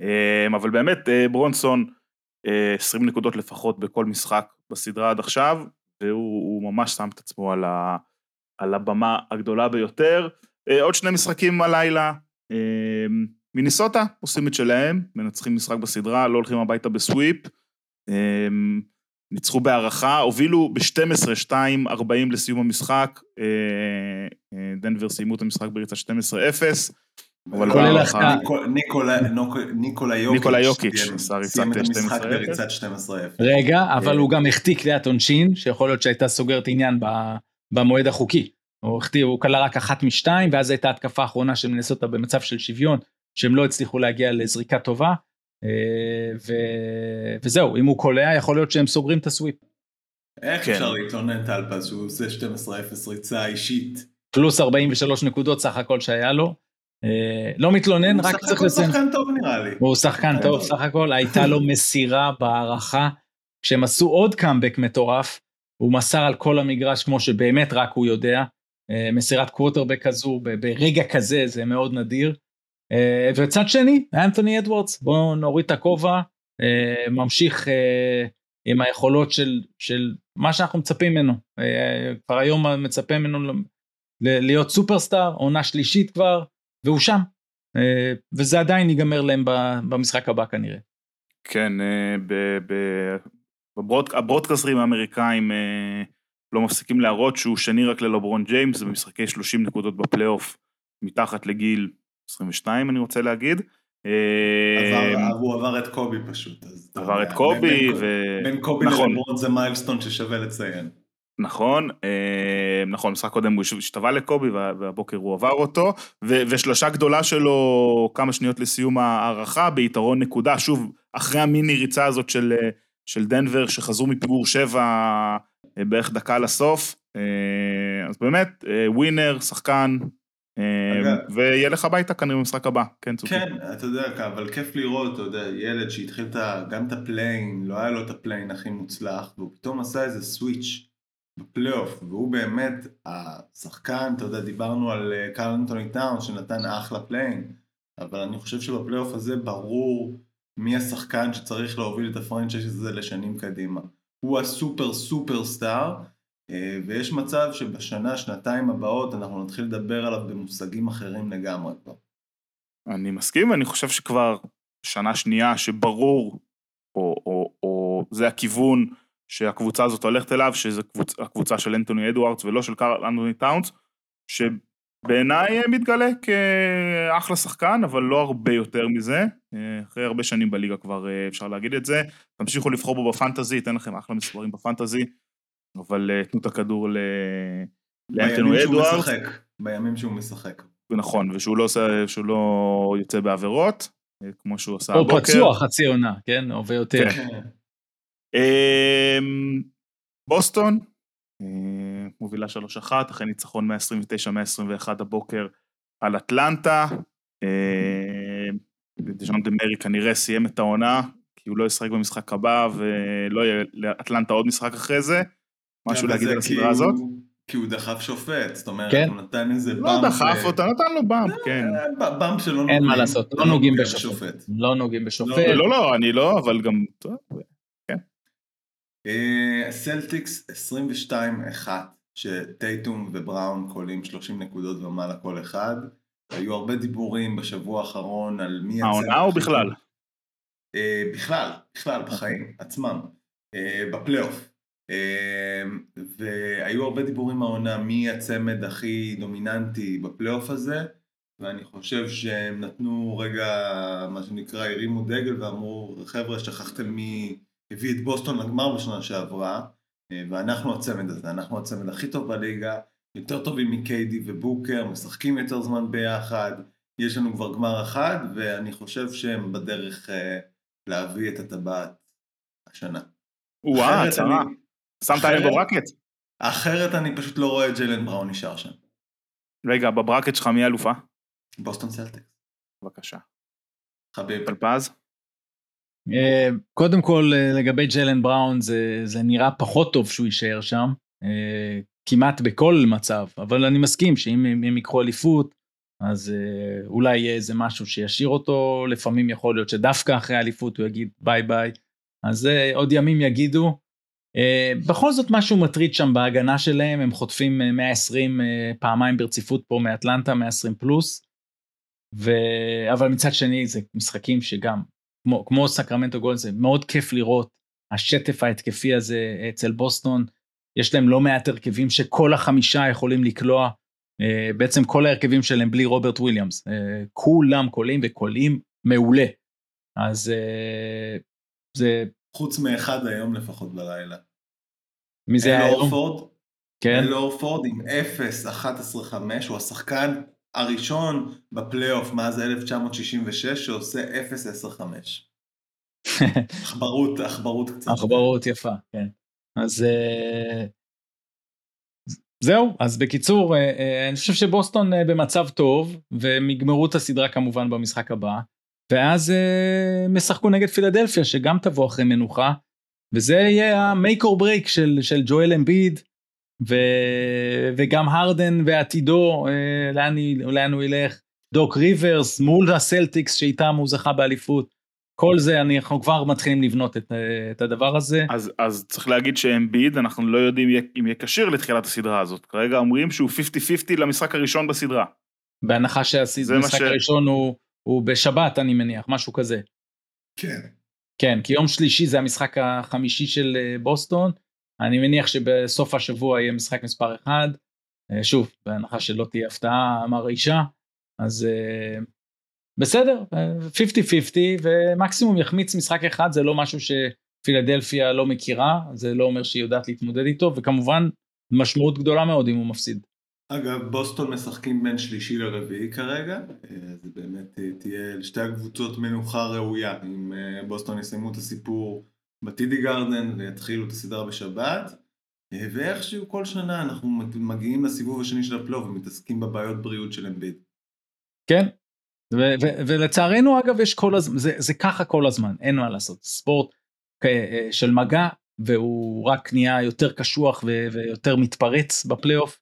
אמ, אבל באמת, אה, ברונסון, 20 אה, נקודות לפחות בכל משחק בסדרה עד עכשיו, והוא ממש שם את עצמו על, ה, על הבמה הגדולה ביותר. אה, עוד שני משחקים הלילה, מיניסוטה עושים את שלהם, מנצחים משחק בסדרה, לא הולכים הביתה בסוויפ. אמ, ניצחו בהערכה, הובילו ב-12-2-40 לסיום המשחק, דנבר סיימו את המשחק בריצה 12-0. אבל כולל ההערכה. ניקולה יוקיץ' סיים את המשחק בריצת 12-0. רגע, אבל הוא גם החטיא קריאת עונשין, שיכול להיות שהייתה סוגרת עניין במועד החוקי. הוא החטיא, הוא כלל רק אחת משתיים, ואז הייתה התקפה האחרונה של מנסוטה במצב של שוויון, שהם לא הצליחו להגיע לזריקה טובה. ו... וזהו, אם הוא קולע, יכול להיות שהם סוגרים את הסוויפ. איך כן. אפשר להתלונן טלפז שהוא עושה 12-0 ריצה אישית? פלוס 43 נקודות סך הכל שהיה לו. אה, לא מתלונן, רק צריך לציין. הוא שחקן טוב נראה לי. הוא שחקן טוב סך הכל, הייתה לו מסירה בהארכה, כשהם עשו עוד קאמבק מטורף, הוא מסר על כל המגרש כמו שבאמת רק הוא יודע, אה, מסירת קווטרבק כזו ברגע כזה זה מאוד נדיר. אה, וצד שני, אנתוני אדוורדס, בואו נוריד את הכובע, ממשיך עם היכולות של, של מה שאנחנו מצפים ממנו. כבר היום מצפה ממנו להיות סופרסטאר, עונה שלישית כבר, והוא שם. אה, וזה עדיין ייגמר להם במשחק הבא כנראה. כן, אה, הברודקאסטרים האמריקאים אה, לא מפסיקים להראות שהוא שני רק ללברון ג'יימס במשחקי 30 נקודות בפלייאוף מתחת לגיל 22 אני רוצה להגיד. הוא עבר את קובי פשוט. עבר את קובי. בין קובי נכון. זה מיילסטון ששווה לציין. נכון, אה, נכון, משחק קודם הוא השתווה לקובי והבוקר הוא עבר אותו, ושלושה גדולה שלו כמה שניות לסיום ההערכה ביתרון נקודה, שוב, אחרי המיני ריצה הזאת של, אה, של דנבר שחזרו מפיגור שבע אה, בערך דקה לסוף, אז באמת, winner, שחקן, וילך הביתה כנראה במשחק הבא, כן צופי. כן, אתה יודע, אבל כיף לראות, אתה יודע, ילד שהתחיל גם את ה play-in, לא היה לו את ה play-in הכי מוצלח, והוא פתאום עשה איזה switch. בפלייאוף, והוא באמת השחקן, אתה יודע, דיברנו על אה, קארל אנטוני טאון שנתן אחלה play-in, אבל אני חושב שבפלייאוף הזה ברור מי השחקן שצריך להוביל את ה franchise הזה לשנים קדימה. הוא הסופר סופר סטאר, ויש מצב שבשנה, שנתיים הבאות אנחנו נתחיל לדבר עליו במושגים אחרים לגמרי כבר. אני מסכים, אני חושב שכבר שנה שנייה שברור, או, או, או זה הכיוון, שהקבוצה הזאת הולכת אליו, שזה קבוצ... הקבוצה של אנטוני אדוארדס ולא של קארל אנטוני טאונס, שבעיניי מתגלה כאחלה שחקן, אבל לא הרבה יותר מזה. אחרי הרבה שנים בליגה כבר אה, אפשר להגיד את זה. תמשיכו לבחור בו בפנטזי, אתן לכם אחלה מספרים בפנטזי, אבל אה, תנו את הכדור ל... לאנטוני אדוארדס. בימים שהוא משחק. נכון, ושהוא לא, עושה, שהוא לא יוצא בעבירות, אה, כמו שהוא עשה הבוקר. או פצוע חצי עונה, כן? או ויותר. כן. אמ, בוסטון, אה, מובילה 3-1, אחרי ניצחון 129-121 הבוקר על אטלנטה. דז'ונטה מארי כנראה סיים את העונה, כי הוא לא ישחק במשחק הבא, ולא יהיה לאטלנטה עוד משחק אחרי זה. משהו כן, להגיד על הסדרה הזאת? כי הוא דחף שופט, זאת אומרת, כן? הוא נתן איזה לא bump. לא דחף אותה, נתן לו bump, אה, כן. bump שלא נוגעים. אין מה לעשות, לא נוגעים בשופט. לא נוגעים בשופט. לא, לא, אני לא, אבל גם... סלטיקס 22-1 שטייטום ובראון קולים 30 נקודות ומעלה כל אחד. היו הרבה דיבורים בשבוע האחרון על מי... העונה או בכלל? אה, בכלל, בכלל, בחיים עצמם, אה, בפלייאוף. אה, והיו הרבה דיבורים העונה מי הצמד הכי דומיננטי בפלייאוף הזה, ואני חושב שהם נתנו רגע, מה שנקרא, הרימו דגל ואמרו, חבר'ה, שכחתם מי... הביא את בוסטון לגמר בשנה שעברה, אה, ואנחנו הצמד הזה, אנחנו הצמד הכי טוב בליגה, יותר טובים מקיידי ובוקר, משחקים יותר זמן ביחד, יש לנו כבר גמר אחד, ואני חושב שהם בדרך אה, להביא את הטבעת השנה. אחרת הצהרה. שמת עליהם ב bracket? אחרת אני פשוט לא רואה את ג'יילן בראון נשאר שם. רגע, ב bracket שלך מי אלופה? בוסטון סלטיקס. בבקשה. חביב. טלפז? אה, קודם כל אה, לגבי ג'לן בראון זה, זה נראה פחות טוב שהוא יישאר שם אה, כמעט בכל מצב אבל אני מסכים שאם הם, ייקחו אליפות אז אה, אולי יהיה איזה משהו שישאיר אותו לפעמים יכול להיות שדווקא אחרי האליפות הוא יגיד ביי ביי אז אה, עוד ימים יגידו. אה, בכל זאת משהו מטריד שם בהגנה שלהם הם חוטפים אה, 120 אה, פעמיים ברציפות פה מאטלנטה 120 פלוס. ו... אבל מצד שני זה משחקים שגם כמו, כמו סקרמנטו גולדן זה מאוד כיף לראות השטף ההתקפי הזה אצל בוסטון. יש להם לא מעט הרכבים שכל החמישה יכולים לקלוע. אה, בעצם כל ההרכבים שלהם בלי רוברט וויליאמס. אה, כולם קולעים וקולעים מעולה. אז אה, זה חוץ מאחד היום לפחות בלילה. מי זה היה היום? הורפורד, כן אל הורפורד עם 0-11-5, הוא השחקן הראשון בפלייאוף מאז 1966 שעושה 0-10-5. [laughs] עכברות, עכברות קצת. עכברות יפה כן אז אה, זהו אז בקיצור אה, אה, אני חושב שבוסטון במצב טוב והם יגמרו את הסדרה כמובן במשחק הבא ואז אה, הם ישחקו נגד פילדלפיה שגם תבוא אחרי מנוחה וזה יהיה ה-make or break של, של ג'ואל אמביד ו, וגם הרדן ועתידו אה, לאן, הוא ילך דוק ריברס מול הסלטיקס שאיתם הוא זכה באליפות כל זה אני- אנחנו כבר מתחילים לבנות את, אה, את הדבר הזה. אז, אז צריך להגיד שאמביד, אנחנו לא יודעים אם יהיה כשיר לתחילת הסדרה הזאת. כרגע אומרים שהוא 50-50 למשחק הראשון בסדרה. בהנחה שהמשחק ש- הראשון הוא, הוא בשבת אני מניח משהו כזה כן. כן כי יום שלישי זה המשחק החמישי של אה, בוסטון אני מניח שבסוף השבוע יהיה משחק מספר 1 שוב בהנחה שלא תהיה הפתעה מרעישה אז אה, בסדר אה, 50-50 ומקסימום יחמיץ משחק אחד זה לא משהו שפילדלפיה לא מכירה זה לא אומר שהיא יודעת להתמודד איתו וכמובן משמעות גדולה מאוד אם הוא מפסיד. אגב, בוסטון משחקים בין שלישי לרביעי כרגע, אה, זה באמת אה, תהיה לשתי הקבוצות מנוחה ראויה, אם אה, בוסטון יסיימו את הסיפור בטידי גרדן ויתחילו את הסדרה בשבת, אה, ואיכשהו כל שנה אנחנו מגיעים לסיבוב השני של הפלייאוף ומתעסקים בבעיות בריאות של אמביד. כן. ו- ו- ולצערנו אגב יש כל הזמן זה, זה ככה כל הזמן אין מה לעשות ספורט של מגע והוא רק נהיה יותר קשוח ו- ויותר מתפרץ בפלייאוף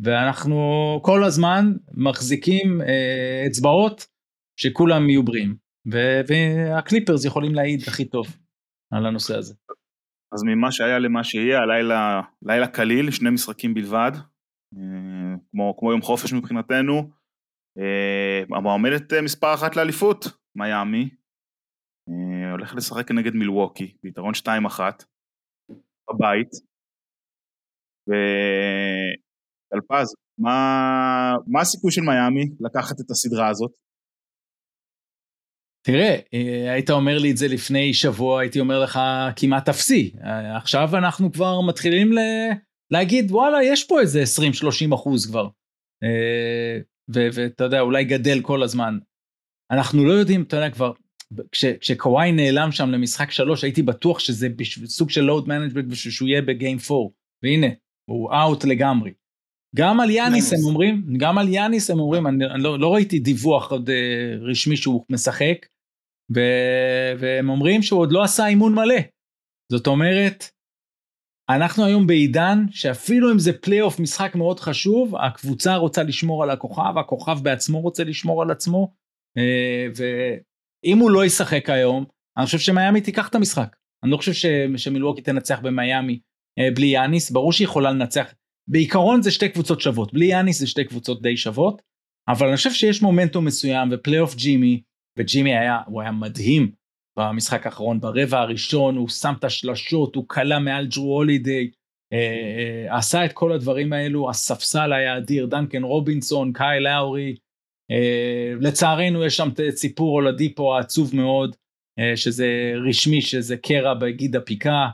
ואנחנו כל הזמן מחזיקים אה, אצבעות שכולם יהיו בריאים ו- והקליפרס יכולים להעיד הכי טוב על הנושא הזה. אז ממה שהיה למה שיהיה, הלילה לילה קליל, שני משחקים בלבד, אה, כמו, כמו יום חופש מבחינתנו. אה, המועמדת אה, מספר אחת לאליפות, מיאמי, אה, הולך לשחק נגד מילווקי, ביתרון 2-1, בבית. וטלפז, מה, מה הסיכוי של מיאמי לקחת את הסדרה הזאת? תראה, אה, היית אומר לי את זה לפני שבוע, הייתי אומר לך כמעט אפסי. אה, עכשיו אנחנו כבר מתחילים ל- להגיד, וואלה, יש פה איזה 20-30 אחוז כבר. אה, ואתה יודע, אולי גדל כל הזמן. אנחנו לא יודעים, אתה יודע, כבר, כש- כשקוואי נעלם שם למשחק שלוש, הייתי בטוח שזה בשביל- סוג של load management בשביל שהוא יהיה ב game 4. והנה, הוא out לגמרי. גם על יאניס הם. אומרים, גם על יאניס הם אומרים, אני, אני לא, לא ראיתי דיווח עוד אה, רשמי שהוא משחק, ו, והם אומרים שהוא עוד לא עשה אימון מלא. זאת אומרת, אנחנו היום בעידן שאפילו אם זה פלייאוף משחק מאוד חשוב, הקבוצה רוצה לשמור על הכוכב, הכוכב בעצמו רוצה לשמור על עצמו, אה, ואם הוא לא ישחק היום, אני חושב שמיאמי תיקח את המשחק. אני לא חושב ש, שמילווקי תנצח במיאמי אה, בלי יאניס, ברור שהיא יכולה לנצח. בעיקרון זה שתי קבוצות שוות, בלי יאניס זה שתי קבוצות די שוות, אבל אני חושב שיש מומנטום מסוים ופלייאוף ג'ימי, וג'ימי היה, הוא היה מדהים במשחק האחרון, ברבע הראשון הוא שם את השלשות, הוא קלע מעל ג'רו הולידיי, אה, אה, עשה את כל הדברים האלו, הספסל היה אדיר, דנקן רובינסון, קייל לאורי, אה, לצערנו יש שם את סיפור אולדיפו העצוב מאוד, אה, שזה רשמי, שזה קרע בגיד הפיקה,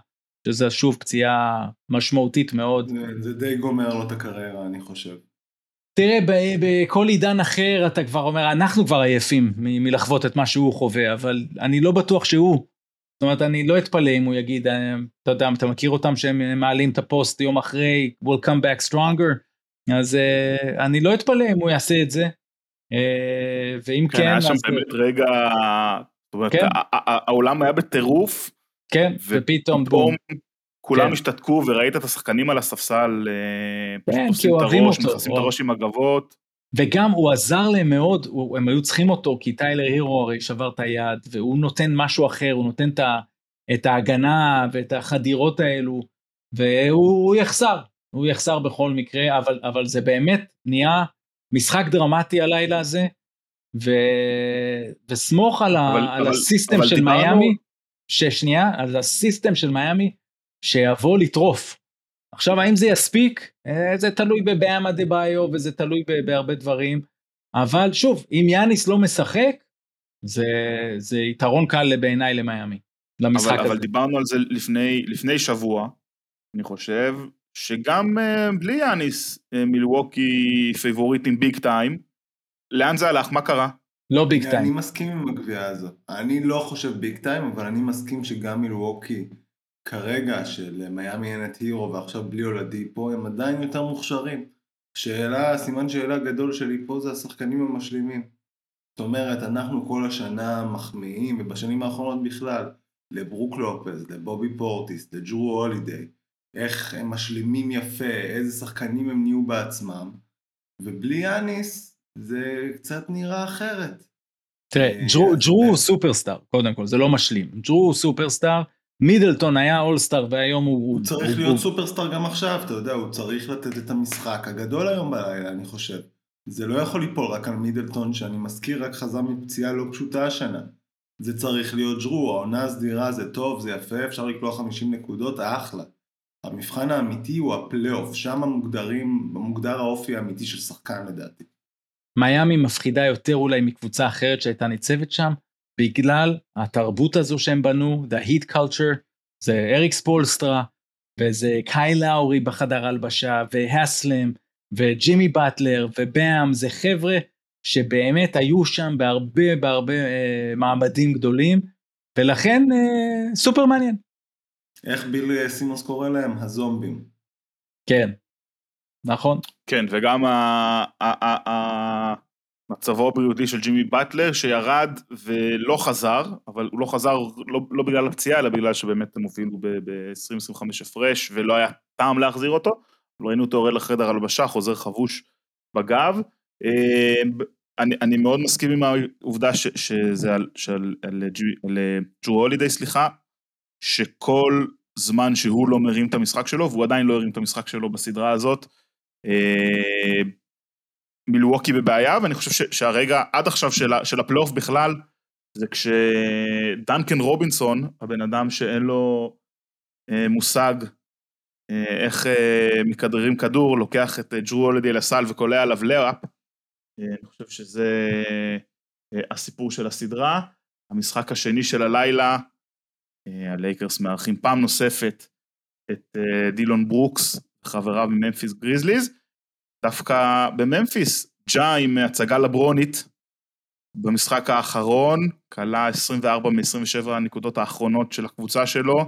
שזה שוב פציעה משמעותית מאוד. זה, זה די גומר לו את הקריירה, אני חושב. תראה, בכל עידן אחר אתה כבר אומר, אנחנו כבר עייפים מ- מלחוות את מה שהוא חווה, אבל אני לא בטוח שהוא זאת אומרת, אני לא אתפלא אם הוא יגיד, אה, אתה יודע, אתה מכיר אותם שהם מעלים את הפוסט יום אחרי, will come back stronger, אז uh, אני לא אתפלא אם הוא יעשה את זה. Uh, ואם כן, כן, היה שם. באמת רגע, זאת אומרת, כן. העולם היה בטירוף, כן, ופתאום בום. כולם כן. השתתקו וראית את השחקנים על הספסל, אה, כן, כי אוהבים אותו. מכסים את הראש עם הגבות. וגם הוא עזר להם מאוד, הוא, הם היו צריכים אותו, כי טיילר הירו הרי שבר את היד, והוא נותן משהו אחר, הוא נותן את, ה, את ההגנה ואת החדירות האלו, והוא הוא יחסר, הוא יחסר בכל מקרה, אבל, אבל זה באמת נהיה משחק דרמטי הלילה הזה, ו, וסמוך על, ה, אבל- על אבל- הסיסטם אבל של דיברנו- מיאמי, ששנייה, על הסיסטם של מיאמי, שיבוא לטרוף. עכשיו האם זה יספיק? אה, זה תלוי בבאמה דה ביו וזה תלוי בהרבה דברים, אבל שוב, אם יאניס לא משחק, זה, זה יתרון קל בעיניי למיאמי, למשחק אבל, הזה. אבל דיברנו על זה לפני, לפני שבוע, אני חושב, שגם אה, בלי יאניס אה, מילווקי פייבוריטים big time, לאן זה הלך? מה קרה? לא big אני time. מסכים עם הקביעה הזאת. אני לא חושב big time, אבל אני מסכים שגם מילווקי כרגע של מיאמי אין את הירו ועכשיו בלי אולדיפו, הם עדיין יותר מוכשרים. שאלה, סימן שאלה גדול שלי פה זה השחקנים המשלימים. זאת אומרת, אנחנו כל השנה מחמיאים, ובשנים האחרונות בכלל, לברוק לופז, לבובי פורטיס, לג'רו הולידיי, איך הם משלימים יפה, איזה שחקנים הם נהיו בעצמם, ובלי יאניס זה קצת נראה אחרת. תראה, אה, ג'רו, הוא סופרסטאר, קודם כל, זה לא משלים. ג'רו הוא סופרסטאר, מידלטון היה אולסטאר והיום הוא... הוא צריך הוא- להיות הוא- סופרסטאר גם עכשיו, אתה יודע, הוא צריך לתת את המשחק הגדול היום בלילה, אני חושב. זה לא יכול ליפול רק על מידלטון, שאני מזכיר, רק חזר מפציעה לא פשוטה השנה. זה צריך להיות ג'רו, העונה הסדירה זה טוב, זה יפה, אפשר לקלוע 50 נקודות, אחלה. המבחן האמיתי הוא הפלייאוף, שם מוגדרים, מוגדר האופי האמיתי של שחקן לדעתי. מיאמי מפחידה יותר אולי מקבוצה אחרת שהייתה ניצבת שם, בגלל התרבות הזו שהם בנו, the heat culture, זה אריק ספולסטרה, וזה קייל לאורי בחדר הלבשה, והאסלם, וג'ימי באטלר, ובאם, זה חבר'ה שבאמת היו שם בהרבה בהרבה אה, מעמדים גדולים, ולכן אה, סופר מעניין. איך ביל סימוס קורא להם? הזומבים. כן, נכון. כן, וגם ה- ה- ה- ה- מצבו הבריאותי של ג'ימי באטלר, שירד ולא חזר, אבל הוא לא חזר לא, לא בגלל הפציעה, אלא בגלל שבאמת הם הובילו ב-20-25 הפרש, ולא היה טעם להחזיר אותו. ראינו אותו יורד לחדר הלבשה, חוזר חבוש בגב. אה, אני, אני מאוד מסכים עם העובדה ש, שזה על, שעל, על, על אה, ג'רו הולידיי, סליחה, שכל זמן שהוא לא מרים את המשחק שלו, והוא עדיין לא הרים את המשחק שלו בסדרה הזאת, מילווקי בבעיה, ואני חושב שהרגע עד עכשיו של, הפלייאוף בכלל, זה כשדנקן רובינסון, הבן אדם שאין לו אה, מושג אה, איך אה, מכדררים כדור, לוקח את אה, ג'רו הולידי לסל וקולע עליו layup, אה, אני חושב שזה אה, הסיפור של הסדרה. המשחק השני של הלילה, אה, הלייקרס מארחים פעם נוספת את אה, דילון ברוקס, חבריו מממפיס גריזליז. דווקא בממפיס, ג'ה עם הצגה לברונית במשחק האחרון, קלע 24 מ-27 הנקודות האחרונות של הקבוצה שלו,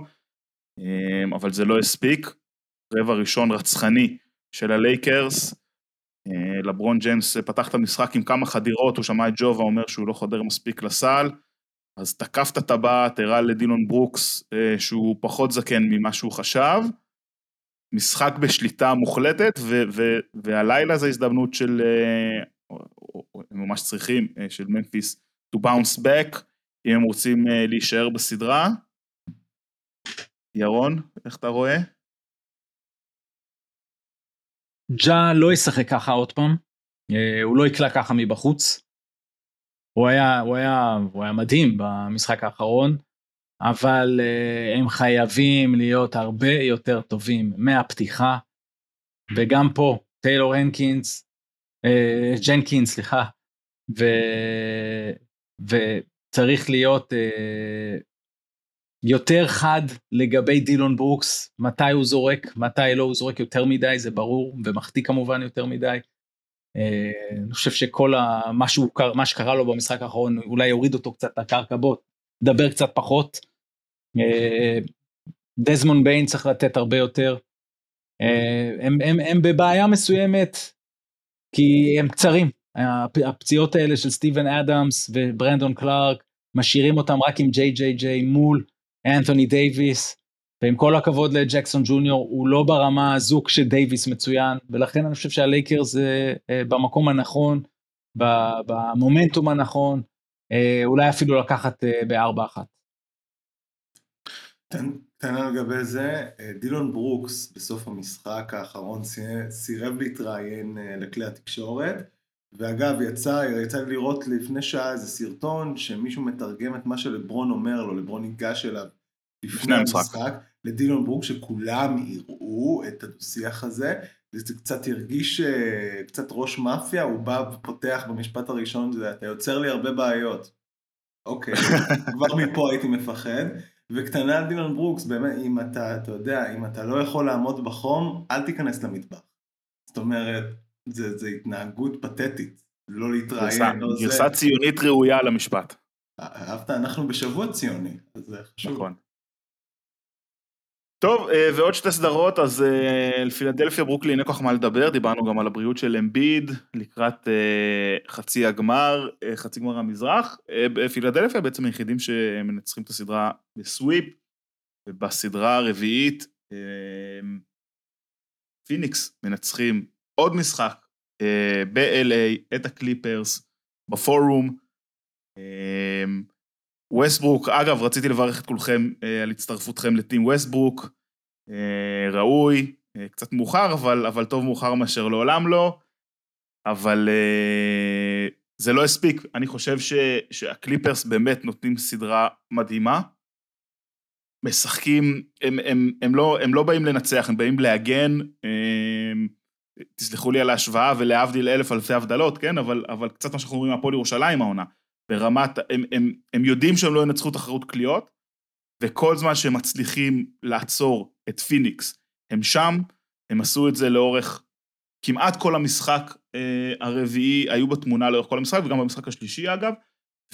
אה, אבל זה לא הספיק. רבע ראשון רצחני של הלייקרס. אה, לברון ג'יימס פתח את המשחק עם כמה חדירות, הוא שמע את ג'ובה אומר שהוא לא חודר מספיק לסל, אז תקף את הטבעת, הראה לדילון ברוקס אה, שהוא פחות זקן ממה שהוא חשב. משחק בשליטה מוחלטת, ו- ו- והלילה זו הזדמנות של, אה, הם ממש צריכים, אה, של ממפיס to bounce back, אם הם רוצים אה, להישאר בסדרה. ירון, איך אתה רואה? ג'ה לא ישחק ככה עוד פעם, הוא לא יקלע ככה מבחוץ. הוא היה, הוא היה, הוא היה מדהים במשחק האחרון, אבל אה, הם חייבים להיות הרבה יותר טובים מהפתיחה, וגם פה טיילור הנקינס, אה, ג'נקינס, סליחה, ו, וצריך להיות אה, יותר חד לגבי דילון ברוקס, מתי הוא זורק, מתי לא הוא זורק יותר מדי, זה ברור, ומחטיא כמובן יותר מדי. אני חושב שכל ה, מה, שהוא, מה שקרה לו במשחק האחרון אולי יוריד אותו קצת לקרקע, בוא, דבר קצת פחות. דזמון ביין צריך לתת הרבה יותר. הם, הם, הם בבעיה מסוימת, כי הם קצרים. הפציעות האלה של סטיבן אדמס וברנדון קלארק, משאירים אותם רק עם ג'יי ג'יי ג'יי מול אנתוני דייוויס, ועם כל הכבוד לג'קסון ג'וניור, הוא לא ברמה הזו כשדייוויס מצוין, ולכן אני חושב שהלייקרס זה אה, במקום הנכון, במומנטום הנכון, אה, אולי אפילו לקחת אה, בארבע אחת. תן לגבי זה, דילון ברוקס בסוף המשחק האחרון סירב להתראיין לכלי התקשורת, ואגב יצא, יצא לי לראות לפני שעה איזה סרטון שמישהו מתרגם את מה שלברון אומר לו, לברון ניגש אליו לפני המשחק, לדילון ברוק שכולם יראו את הדו-שיח הזה, זה קצת הרגיש אה, קצת ראש מאפיה, הוא בא ופותח במשפט הראשון, אתה יוצר לי הרבה בעיות. אוקיי, כבר מפה הייתי מפחד. וקטנה על דילון ברוקס, באמת, אם אתה, אתה יודע, אם אתה לא יכול לעמוד בחום, אל תיכנס למטבח. זאת אומרת, זה, זה התנהגות פתטית, לא להתראיין. לא גרסה זה... ציונית ראויה למשפט. אהבת, אנחנו בשבוע ציוני, אז זה חשוב. נכון. טוב, אה, ועוד שתי סדרות, אז אה, פילדלפיה ברוקלין אין כל כך מה לדבר, דיברנו גם על הבריאות של אמביד לקראת אה, חצי הגמר, חצי גמר המזרח. פילדלפיה בעצם היחידים שמנצחים את הסדרה ב sweep, ובסדרה הרביעית פיניקס מנצחים עוד משחק ב-LA את הקליפרס, בפורום. ווסטברוק, אגב, רציתי לברך את כולכם אה, על הצטרפותכם ל team ווסטברוק, אה, ראוי, אה, קצת מאוחר, אבל, אבל טוב מאוחר מאשר לעולם לא, אבל זה לא הספיק, אני חושב ש, שהקליפרס באמת נותנים סדרה מדהימה, משחקים, הם, הם, הם, לא, הם לא באים לנצח, הם באים להגן, אה, תסלחו לי על ההשוואה ולהבדיל אלף אלפי הבדלות, כן, אבל, אבל קצת מה שאנחנו אומרים מהפועל ירושלים העונה. ברמת, הם, הם, הם יודעים שהם לא ינצחו תחרות קליעות, וכל זמן שהם מצליחים לעצור את פיניקס, הם שם, הם עשו את זה לאורך כמעט כל המשחק אה, הרביעי, היו בתמונה לאורך כל המשחק, וגם במשחק השלישי אגב,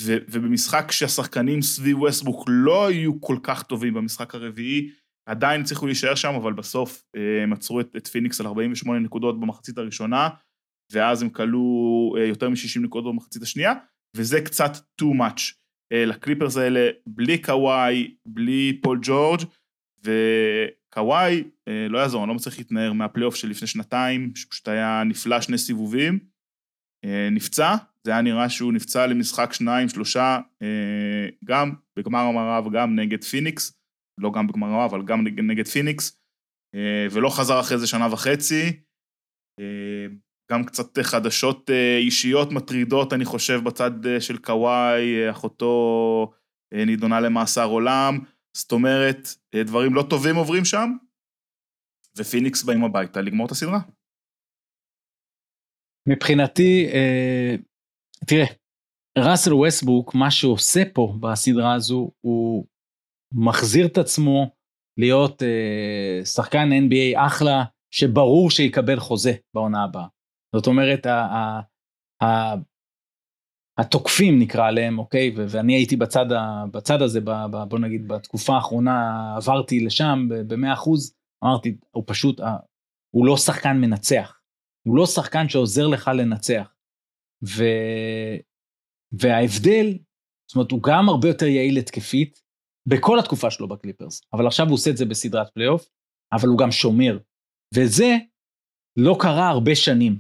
ו, ובמשחק שהשחקנים סביב ווסטברוק לא היו כל כך טובים במשחק הרביעי, עדיין הצליחו להישאר שם, אבל בסוף אה, הם עצרו את, את פיניקס על 48 נקודות במחצית הראשונה, ואז הם קלעו אה, יותר מ-60 נקודות במחצית השנייה, וזה קצת too much. אה, לקליפרס האלה, בלי קוואי, בלי פול ג'ורג', וקוואי, אה, לא יעזור, אני לא מצליח להתנער מהפלייאוף של לפני שנתיים, שפשוט היה נפלא שני סיבובים, אה, נפצע, זה היה נראה שהוא נפצע למשחק שניים, שלושה, גם בגמר המערב, גם נגד פיניקס, לא גם בגמר המערב, אבל גם נגד פיניקס, ולא חזר אחרי זה שנה וחצי. גם קצת חדשות אה, אישיות מטרידות, אני חושב, בצד אה, של קוואי, אה, אחותו נידונה למאסר עולם, זאת אומרת, דברים לא טובים עוברים שם, ופיניקס באים הביתה לגמור את הסדרה. מבחינתי, תראה, ראסל ווסטברוק, מה שעושה פה בסדרה הזו, הוא מחזיר את עצמו להיות שחקן NBA אחלה, שברור שיקבל חוזה בעונה הבאה. זאת אומרת, ה, ה, ה, התוקפים נקרא להם, אוקיי? ו- ואני הייתי בצד, ה, בצד הזה, ב, ב, בוא נגיד, בתקופה האחרונה עברתי לשם ב-100 אחוז, אמרתי, הוא פשוט, הוא לא שחקן מנצח. הוא לא שחקן שעוזר לך לנצח. ו... וההבדל, זאת אומרת, הוא גם הרבה יותר יעיל התקפית בכל התקופה שלו בקליפרס, אבל עכשיו הוא עושה את זה בסדרת פלייאוף, אבל הוא גם שומר. וזה לא קרה הרבה שנים.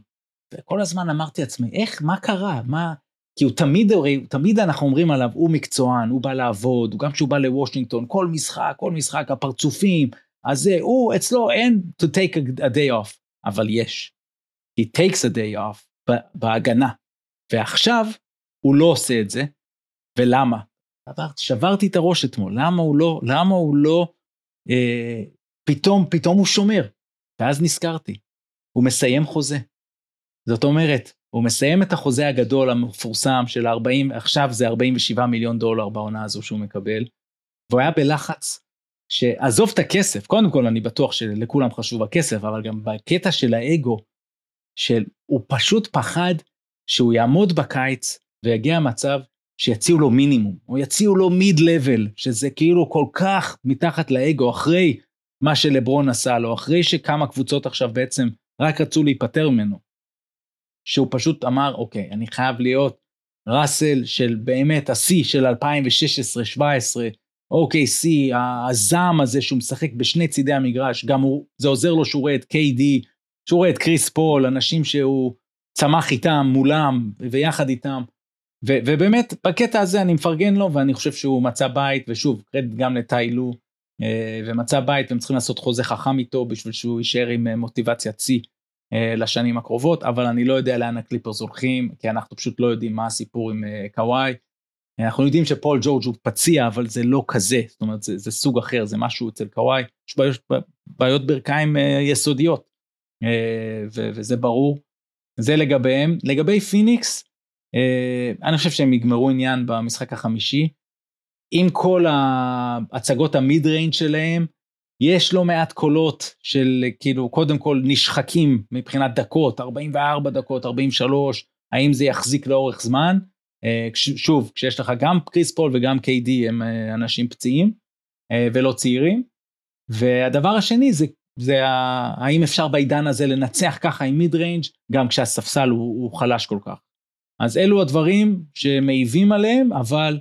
וכל הזמן אמרתי לעצמי, איך, מה קרה? מה... כי הוא תמיד, הרי, תמיד אנחנו אומרים עליו, הוא מקצוען, הוא בא לעבוד, גם כשהוא בא לוושינגטון, כל משחק, כל משחק, הפרצופים, אז זה, הוא, אצלו אין to take a, day off, אבל יש. He takes a day off בהגנה. ועכשיו הוא לא עושה את זה, ולמה? עברתי, שברתי את הראש אתמול, למה הוא לא, למה הוא לא, אה, פתאום, פתאום הוא שומר. ואז נזכרתי, הוא מסיים חוזה. זאת אומרת, הוא מסיים את החוזה הגדול המפורסם של 40, עכשיו זה 47 מיליון דולר בעונה הזו שהוא מקבל, והוא היה בלחץ, שעזוב את הכסף, קודם כל אני בטוח שלכולם חשוב הכסף, אבל גם בקטע של האגו, של הוא פשוט פחד שהוא יעמוד בקיץ ויגיע מצב שיציעו לו מינימום, או יציעו לו מיד לבל, שזה כאילו כל כך מתחת לאגו, אחרי מה שלברון עשה לו, אחרי שכמה קבוצות עכשיו בעצם רק רצו להיפטר ממנו. שהוא פשוט אמר, אוקיי, אני חייב להיות ראסל של באמת השיא של 2016-2017, אוקיי, שיא, הזעם הזה שהוא משחק בשני צידי המגרש, גם הוא, זה עוזר לו שהוא רואה את KD, שהוא רואה את קריס פול, אנשים שהוא צמח איתם, מולם, ויחד איתם. ו- ובאמת, בקטע הזה אני מפרגן לו, ואני חושב שהוא מצא בית, ושוב, קרדיט גם לטיילו, אה, ומצא בית, והם צריכים לעשות חוזה חכם איתו בשביל שהוא יישאר עם אה, מוטיבציית שיא לשנים הקרובות, אבל אני לא יודע לאן הקליפרס הולכים, כי אנחנו פשוט לא יודעים מה הסיפור עם קוואי. אנחנו יודעים שפול ג'ורג' הוא פציע, אבל זה לא כזה, זאת אומרת, זה, זה סוג אחר, זה משהו אצל קוואי, יש בעיות, בעיות ברכיים יסודיות, ו- וזה ברור. זה לגביהם. לגבי פיניקס, אני חושב שהם יגמרו עניין במשחק החמישי. עם כל ההצגות ה mid-range שלהם, יש לא מעט קולות של כאילו קודם כל נשחקים מבחינת דקות, 44 דקות, 43, האם זה יחזיק לאורך זמן? אה, שוב, כשיש לך גם קריס פול וגם KD הם אה, אנשים פציעים אה, ולא צעירים. והדבר השני זה, זה האם אפשר בעידן הזה לנצח ככה עם mid-range גם כשהספסל הוא, הוא חלש כל כך. אז אלו הדברים שמעיבים עליהם, אבל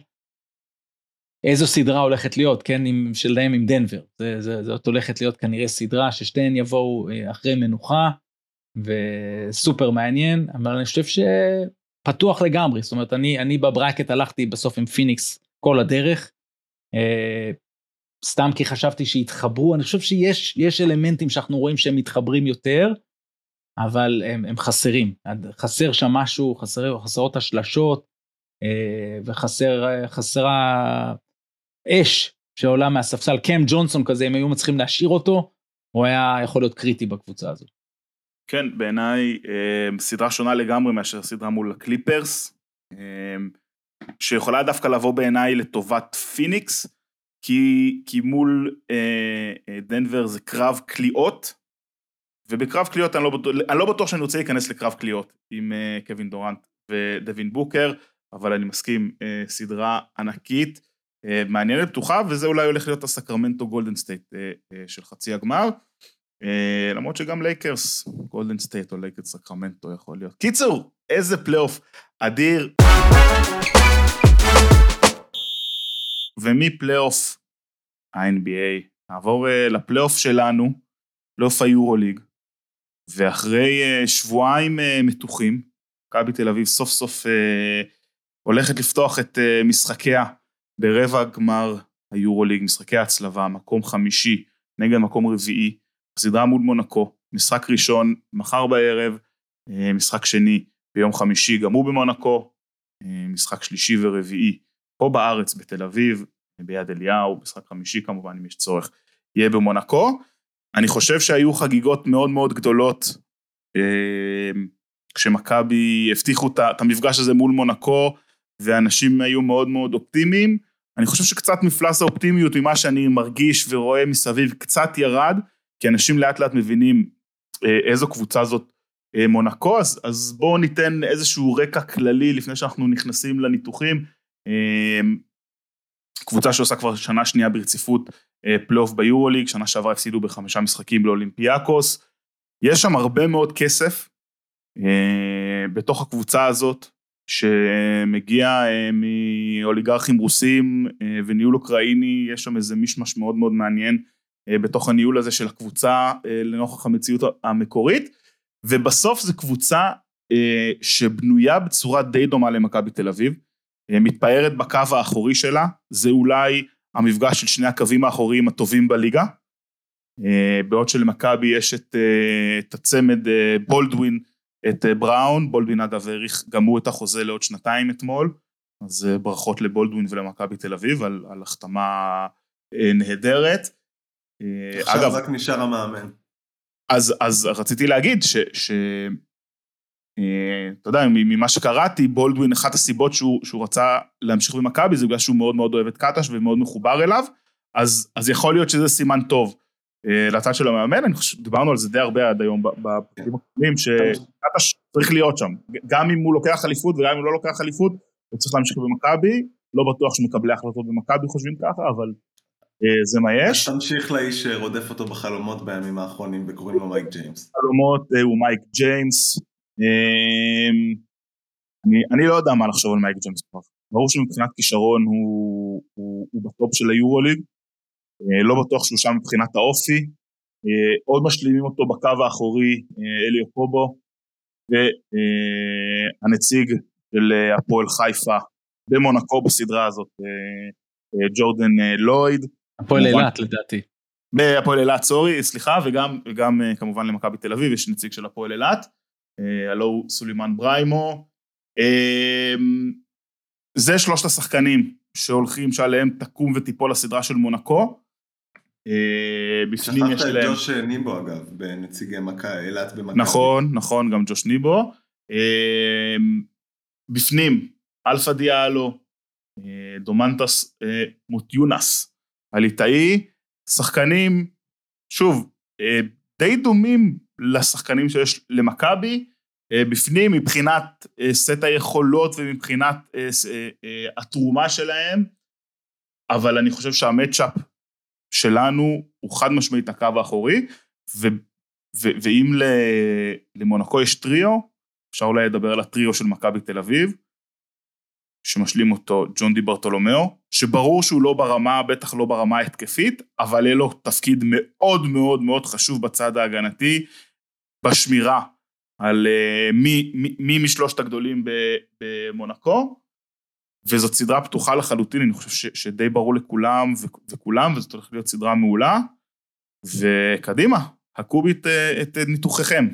איזו סדרה הולכת להיות, כן, עם, שלהם עם דנבר. זה, זה, זאת הולכת להיות כנראה סדרה ששתיהן יבואו אה, אחרי מנוחה, וסופר מעניין, אבל אני חושב שפתוח לגמרי, זאת אומרת, אני, אני בברקט הלכתי בסוף עם פיניקס כל הדרך, אה, סתם כי חשבתי שיתחברו, אני חושב שיש אלמנטים שאנחנו רואים שהם מתחברים יותר, אבל הם, הם חסרים, חסר שם משהו, חסר, חסרות השלשות, אה, וחסרה אש שעולה מהספסל, קם ג'ונסון כזה, אם היו מצליחים להשאיר אותו, הוא היה יכול להיות קריטי בקבוצה הזאת. כן, בעיניי אה, סדרה שונה לגמרי מאשר סדרה מול הקליפרס, אה, שיכולה דווקא לבוא בעיניי לטובת פיניקס, כי, כי מול אה, דנבר זה קרב קליעות, ובקרב קליעות אני לא, בטוח, אני לא בטוח שאני רוצה להיכנס לקרב קליעות עם קווין דורנט ודווין בוקר, אבל אני מסכים, סדרה ענקית. אה, מעניינת פתוחה, וזה אולי הולך להיות הסקרמנטו גולדן סטייט אה, אה, של חצי הגמר. למרות שגם לייקרס, גולדן סטייט או לייקרס סקרמנטו יכול להיות. קיצור, איזה פלייאוף אדיר. ומפלייאוף ה-NBA, נעבור לפלייאוף שלנו, פלייאוף היורוליג, ואחרי שבועיים מתוחים, מכבי תל אביב סוף סוף הולכת לפתוח את משחקיה ברבע גמר היורוליג, משחקי ההצלבה, מקום חמישי נגד מקום רביעי, הסדרה מול מונקו, משחק ראשון מחר בערב, אה, משחק שני ביום חמישי גם הוא במונקו, אה, משחק שלישי ורביעי פה בארץ בתל אביב, ביד אליהו, משחק חמישי כמובן אם יש צורך, יהיה במונקו. אני חושב שהיו חגיגות מאוד מאוד גדולות אה, כשמכבי הבטיחו את המפגש הזה מול מונקו ואנשים היו מאוד מאוד אופטימיים. אני חושב שקצת מפלס האופטימיות ממה שאני מרגיש ורואה מסביב קצת ירד, כי אנשים לאט לאט מבינים אה, איזו קבוצה זאת אה, מונקו, אז, אז בואו ניתן איזשהו רקע כללי לפני שאנחנו נכנסים לניתוחים. אה, קבוצה שעושה כבר שנה שנייה ברציפות פלייאוף ביורוליג, שנה שעברה הפסידו בחמישה משחקים לאולימפיאקוס. יש שם הרבה מאוד כסף בתוך הקבוצה הזאת, שמגיע אה, מאוליגרכים רוסים אה, וניהול אוקראיני, יש שם איזה מישמש מאוד מאוד מעניין אה, בתוך הניהול הזה של הקבוצה לנוכח המציאות המקורית, ובסוף זו קבוצה שבנויה בצורה די דומה למכבי תל אביב, מתפארת בקו האחורי שלה, זה אולי המפגש של שני הקווים האחוריים הטובים בליגה, בעוד שלמכבי יש את, את הצמד בולדווין את אה, בראון, בולדווין אגב האריך גם הוא את החוזה לעוד שנתיים אתמול, אז אה, ברכות לבולדווין ולמכבי תל אביב על, על החתמה אה, נהדרת. עכשיו אגב, רק נשאר המאמן. אז, אז רציתי להגיד ש... ש אתה יודע, ממה שקראתי, בולדווין, אחת הסיבות שהוא, שהוא רצה להמשיך במכבי זה בגלל שהוא מאוד מאוד אוהב את קטש ומאוד מחובר אליו, אז, אז יכול להיות שזה סימן טוב. אה, לצד של המאמן, אני חושב, דיברנו על זה די הרבה עד היום בפרקים הקודמים, שקטש צריך להיות שם, גם אם הוא לוקח אליפות וגם אם הוא לא לוקח אליפות, הוא צריך להמשיך במכבי, לא בטוח שמקבלי ההחלטות במכבי חושבים ככה, אבל אה, זה מה יש. תמשיך לאיש שרודף אותו בחלומות בימים האחרונים וקוראים לו מייק ג'יימס. חלומות אה, הוא מייק ג'יימס. אמ, אני, אני לא יודע מה לחשוב על מייק ג'יימס כבר. ברור שמבחינת כישרון הוא, הוא, הוא בטופ של היורוליג, לא בטוח שהוא שם מבחינת האופי. עוד משלימים אותו בקו האחורי, אלי אוקובו, והנציג של הפועל חיפה במונקו בסדרה הזאת, ג'ורדן לויד. הפועל אילת לדעתי. בהפועל אילת, סורי, סליחה, וגם, וגם אה, כמובן למכבי תל אביב יש נציג של הפועל אילת, אה, הלו הוא סולימן בריימו. אמ, זה שלושת השחקנים שהולכים, שעליהם תקום ותיפול הסדרה של מונקו. אה, בפנים יש להם... שכחת את ג'וש ניבו אגב, בנציגי אילת במכבי. נכון, נכון, גם ג'וש ניבו. אמ, בפנים, אלפא דיאלו, דונטאס מוטיונאס, הליטאי, שחקנים, שוב, אה, די דומים לשחקנים שיש למכבי, אה, בפנים מבחינת אה, סט היכולות ומבחינת התרומה שלהם, אבל אני חושב שה matchup שלנו הוא חד משמעית הקו האחורי, ו, ו, ואם למונקו יש טריו, אפשר אולי לדבר על הטריו של מכבי תל אביב, שמשלים אותו ג'ון די ברטולומיאו, שברור שהוא לא ברמה, בטח לא ברמה ההתקפית, אבל יהיה לו תפקיד מאוד מאוד מאוד חשוב בצד ההגנתי, בשמירה על uh, מי, מי, מי משלושת הגדולים במונקו, וזאת סדרה פתוחה לחלוטין, אני חושב ש, שדי ברור לכולם ו, וכולם, וזאת הולכת להיות סדרה מעולה, וקדימה, חכו את, את ניתוחכם.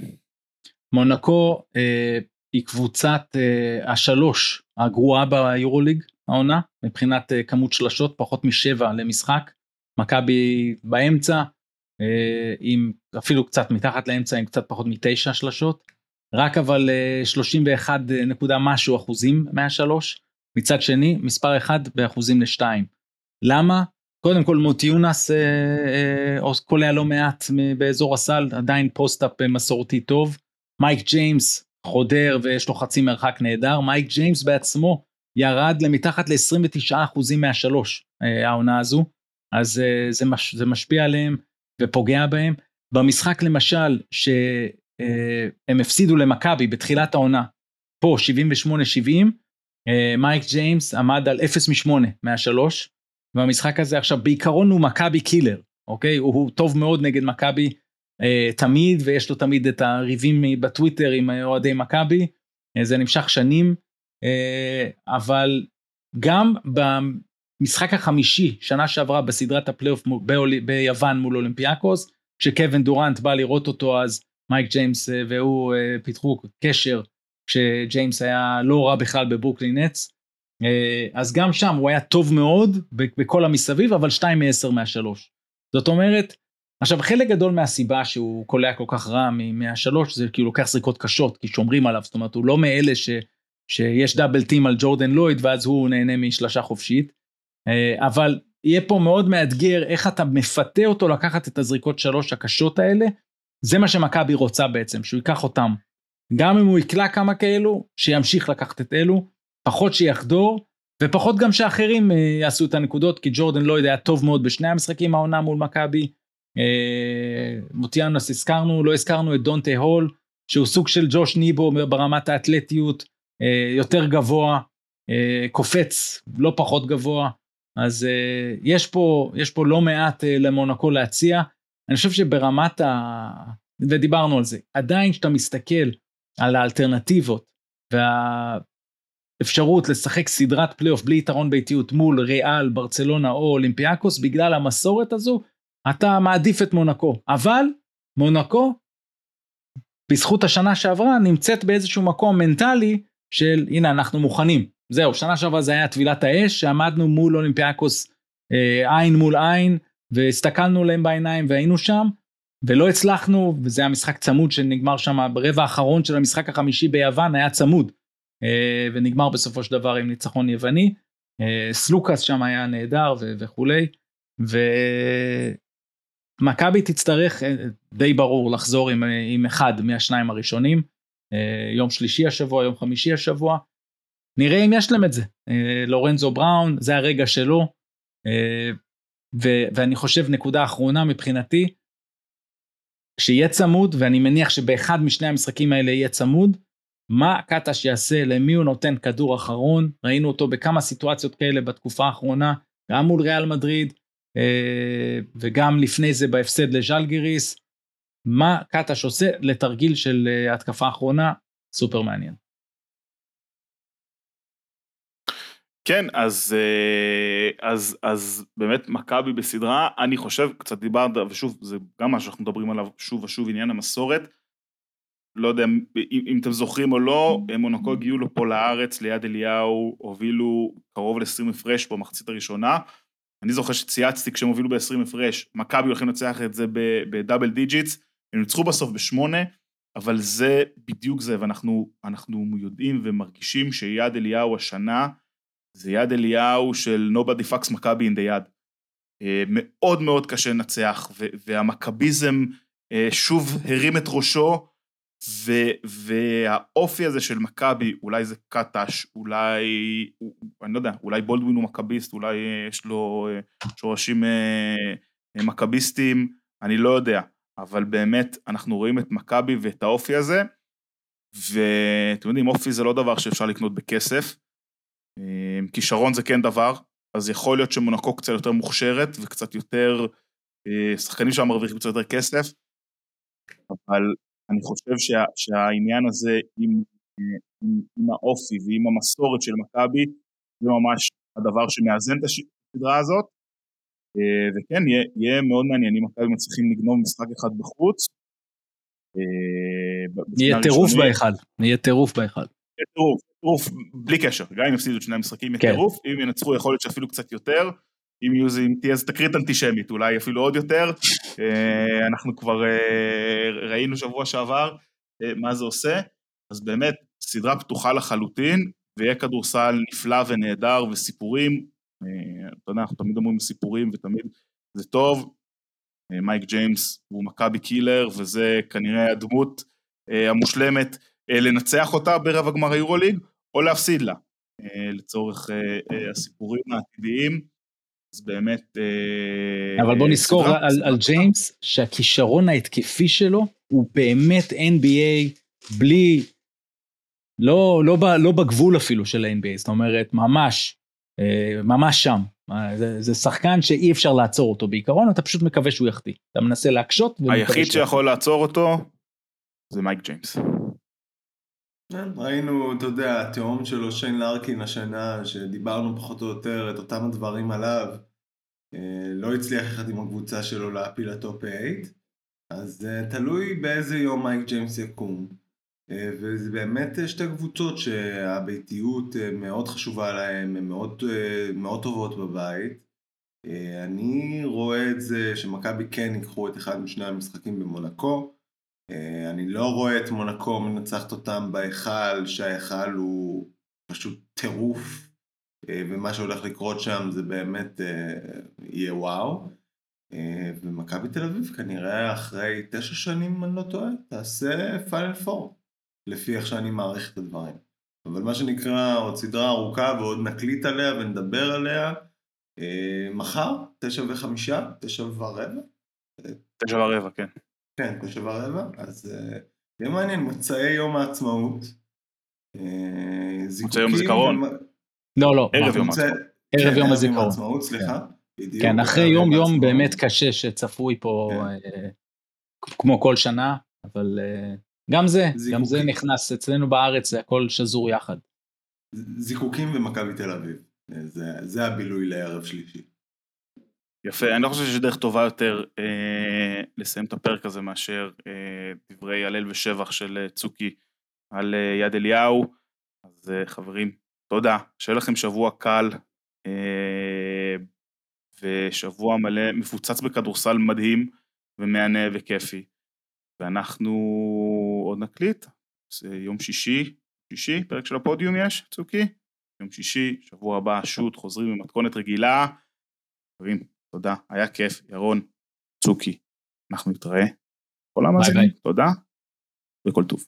מונקו אה, היא קבוצת אה, השלוש הגרועה ביורוליג העונה מבחינת אה, כמות שלשות פחות משבע למשחק. מכבי באמצע אה, עם אפילו קצת מתחת לאמצע עם קצת פחות מתשע שלשות. רק אבל 31 נקודה משהו אחוזים מהשלוש. מצד שני מספר אחד באחוזים לשתיים. למה? קודם כל מוטיונאס אה, אה, קולע לא מעט באזור הסל עדיין post-up מסורתי טוב. מייק ג'יימס חודר ויש לו חצי מרחק נהדר, מייק ג'יימס בעצמו ירד למתחת ל-29% מהשלוש אה, העונה הזו, אז אה, זה, מש, זה משפיע עליהם ופוגע בהם. במשחק למשל שהם אה, הפסידו למכבי בתחילת העונה, פה 78-70, מייק ג'יימס עמד על 0 מ-8 מהשלוש, והמשחק הזה עכשיו בעיקרון הוא מכבי killer, אוקיי? הוא, הוא טוב מאוד נגד מכבי אה, תמיד ויש לו תמיד את הריבים בטוויטר עם אוהדי מכבי אה, זה נמשך שנים אה, אבל גם במשחק החמישי שנה שעברה בסדרת הפלייאוף ביוון מול אולימפיאקוס כשקווין דורנט בא לראות אותו אז מייק ג'יימס אה, והוא אה, פיתחו קשר כשג'יימס היה לא רע בכלל בברוקלין נטס אה, אז גם שם הוא היה טוב מאוד בכל המסביב אבל 2 מ-10 מהשלוש. זאת אומרת עכשיו חלק גדול מהסיבה שהוא קולע כל כך רע מהשלוש זה כי הוא לוקח זריקות קשות כי שומרים עליו זאת אומרת הוא לא מאלה ש, שיש double team על ג'ורדן לויד ואז הוא נהנה משלושה חופשית. אה, אבל יהיה פה מאוד מאתגר איך אתה מפתה אותו לקחת את הזריקות שלוש הקשות האלה. זה מה שמכבי רוצה בעצם שהוא ייקח אותם גם אם הוא יקלע כמה כאלו שימשיך לקחת את אלו פחות שיחדור ופחות גם שאחרים אה, יעשו את הנקודות כי ג'ורדן לויד היה טוב מאוד בשני המשחקים העונה מול מכבי אה, מוטיאנוס הזכרנו, לא הזכרנו את דונטה הול, שהוא סוג של ג'וש ניבו ברמת האתלטיות, אה, יותר גבוה, אה, קופץ לא פחות גבוה, אז יש פה, יש פה לא מעט למונקו להציע. אני חושב שברמת ה... ודיברנו על זה, עדיין כשאתה מסתכל על האלטרנטיבות והאפשרות לשחק סדרת פלייאוף בלי יתרון ביתיות מול ריאל, ברצלונה או אולימפיאקוס, בגלל המסורת הזו, אתה מעדיף את מונקו, אבל מונקו בזכות השנה שעברה נמצאת באיזשהו מקום מנטלי של הנה אנחנו מוכנים. זהו שנה שעברה זה היה טבילת האש שעמדנו מול אולימפיאקוס אה, עין מול עין והסתכלנו להם בעיניים והיינו שם ולא הצלחנו וזה היה משחק צמוד שנגמר שם ברבע האחרון של המשחק החמישי ביוון היה צמוד. אה, ונגמר בסופו של דבר עם ניצחון יווני. אה, סלוקאס שם היה נהדר וכולי. מכבי תצטרך אה, די ברור לחזור עם, עם אחד מהשניים הראשונים, יום שלישי השבוע, יום חמישי השבוע, נראה אם יש להם את זה. לורנזו בראון, זה הרגע שלו, ו- ואני חושב נקודה אחרונה מבחינתי, כשיהיה צמוד, ואני מניח שבאחד משני המשחקים האלה יהיה צמוד, מה קטש יעשה, למי הוא נותן כדור אחרון, ראינו אותו בכמה סיטואציות כאלה בתקופה האחרונה, גם מול ריאל מדריד, אה, וגם לפני זה בהפסד לז'לגיריס, מה קטש עושה לתרגיל של אה, התקפה אחרונה, סופר מעניין. כן, אז, אה, אז, אז באמת מכבי בסדרה, אני חושב, קצת דיברת, ושוב, זה גם מה שאנחנו מדברים עליו שוב ושוב, עניין המסורת. לא יודע אם, אתם זוכרים או לא, מונקו הגיעו לפה לארץ, ליד אליהו, הובילו קרוב ל-20 הפרש במחצית הראשונה. אני זוכר שצייצתי כשהם הובילו ב-20 הפרש, מכבי הולכים לנצח את זה ב double digits, הם ניצחו בסוף בשמונה, אבל זה בדיוק זה, ואנחנו יודעים ומרגישים שיד אליהו השנה, זה יד אליהו של nobody fucks מכבי in the יד. אה, מאוד מאוד קשה לנצח, והמכביזם אה, שוב הרים את ראשו, והאופי הזה של מכבי, אולי זה קטש, אולי, אני לא יודע, אולי בולדווין הוא מכביסט, אולי יש לו אה, שורשים מכביסטים, אני לא יודע, אבל באמת אנחנו רואים את מכבי ואת האופי הזה, ואתם יודעים, אופי זה לא דבר שאפשר לקנות בכסף, כישרון זה כן דבר, אז יכול להיות שמונקו קצת יותר מוכשרת וקצת יותר, אה, שחקנים שם מרוויחים קצת יותר כסף, אבל אני חושב שה, שהעניין הזה עם, אה, עם, עם האופי ועם המסורת של מכבי, זה ממש הדבר שמאזן את הסדרה הזאת, אה, וכן, יהיה, יהיה מאוד מעניין אם מכבי מצליחים לגנוב משחק אחד בחוץ. יהיה טירוף באחד, יהיה טירוף באחד. טירוף, טירוף, בלי קשר, גם אם יפסידו את שני המשחקים, כן. טירוף, אם ינצחו יכול להיות שאפילו קצת יותר, אם יהיו, אם תהיה איזה תקרית אנטישמית, אולי אפילו עוד יותר, אה, אנחנו כבר אה, ראינו שבוע שעבר אה, מה זה עושה, אז באמת, סדרה פתוחה לחלוטין, ויהיה כדורסל נפלא ונהדר וסיפורים, אתה יודע, אנחנו תמיד אומרים סיפורים ותמיד זה טוב, מייק ג'יימס הוא מכבי killer, וזה כנראה הדמות המושלמת לנצח אותה ברבע גמר היורוליג, או להפסיד לה, אה, לצורך אה, אה, הסיפורים העתידיים. אז באמת... אבל בוא נזכור על, סדרה. על ג'יימס, שהכישרון ההתקפי שלו הוא באמת NBA בלי, לא, לא, לא בגבול אפילו של ה-NBA, זאת אומרת, ממש, ממש שם. זה, זה שחקן שאי אפשר לעצור אותו בעיקרון, אתה פשוט מקווה שהוא יחטיא. אתה מנסה להקשות. היחיד שיכול לעצור אותו זה מייק ג'יימס. כן, ראינו, אתה יודע, התהום שלו, שיין לארקין השנה, שדיברנו פחות או יותר את אותם הדברים עליו, אה, לא הצליח יחד עם הקבוצה שלו להפיל לטופ 8, אז אה, תלוי באיזה יום מייק ג'יימס יקום. אה, וזה באמת שתי קבוצות שהביתיות מאוד חשובה להם, הן מאוד, מאוד טובות בבית. אני רואה את זה שמכבי כן ייקחו את אחד משני המשחקים במונקו. אה, אני לא רואה את מונקו מנצחת אותם בהיכל, שההיכל הוא פשוט טירוף, אה, ומה שהולך לקרות שם זה באמת אה, יהיה וואו. ומכבי תל אביב כנראה אחרי תשע שנים, אני לא טועה, תעשה פיינל פור, לפי איך שאני מעריך את הדברים. אבל מה שנקרא עוד סדרה ארוכה ועוד נקליט עליה ונדבר עליה מחר, תשע וחמישה, תשע ורבע. תשע ורבע, כן. כן, תשע ורבע, אז אה, יהיה מעניין, מוצאי יום העצמאות. אה, מוצאי יום הזיכרון? לא, לא. ערב יום העצמאות. ערב יום הזיכרון. סליחה. כן, אחרי יום יום באמת קשה שצפוי פה, כן. אה, כמו כל שנה, אבל גם זה, גם זה נכנס אצלנו בארץ, זה הכל שזור יחד. זיקוקים ומכבי תל אביב, זה הבילוי לערב שלישי. יפה, אני לא חושב שיש דרך טובה יותר אה, לסיים את הפרק הזה מאשר אה, דברי הלל ושבח של אה, צוקי על אה, יד אליהו. אז אה, חברים, תודה, שיהיה לכם שבוע קל אה, ושבוע מלא, מפוצץ בכדורסל מדהים ומהנה וכיפי. ואנחנו עוד נקליט, זה יום שישי, שישי, פרק של הפודיום יש, צוקי? יום שישי, שבוע הבא, שוט, חוזרים במתכונת רגילה. חברים, תודה, היה כיף, ירון, צוקי, אנחנו נתראה. כל המאזינים, תודה, וכל טוב.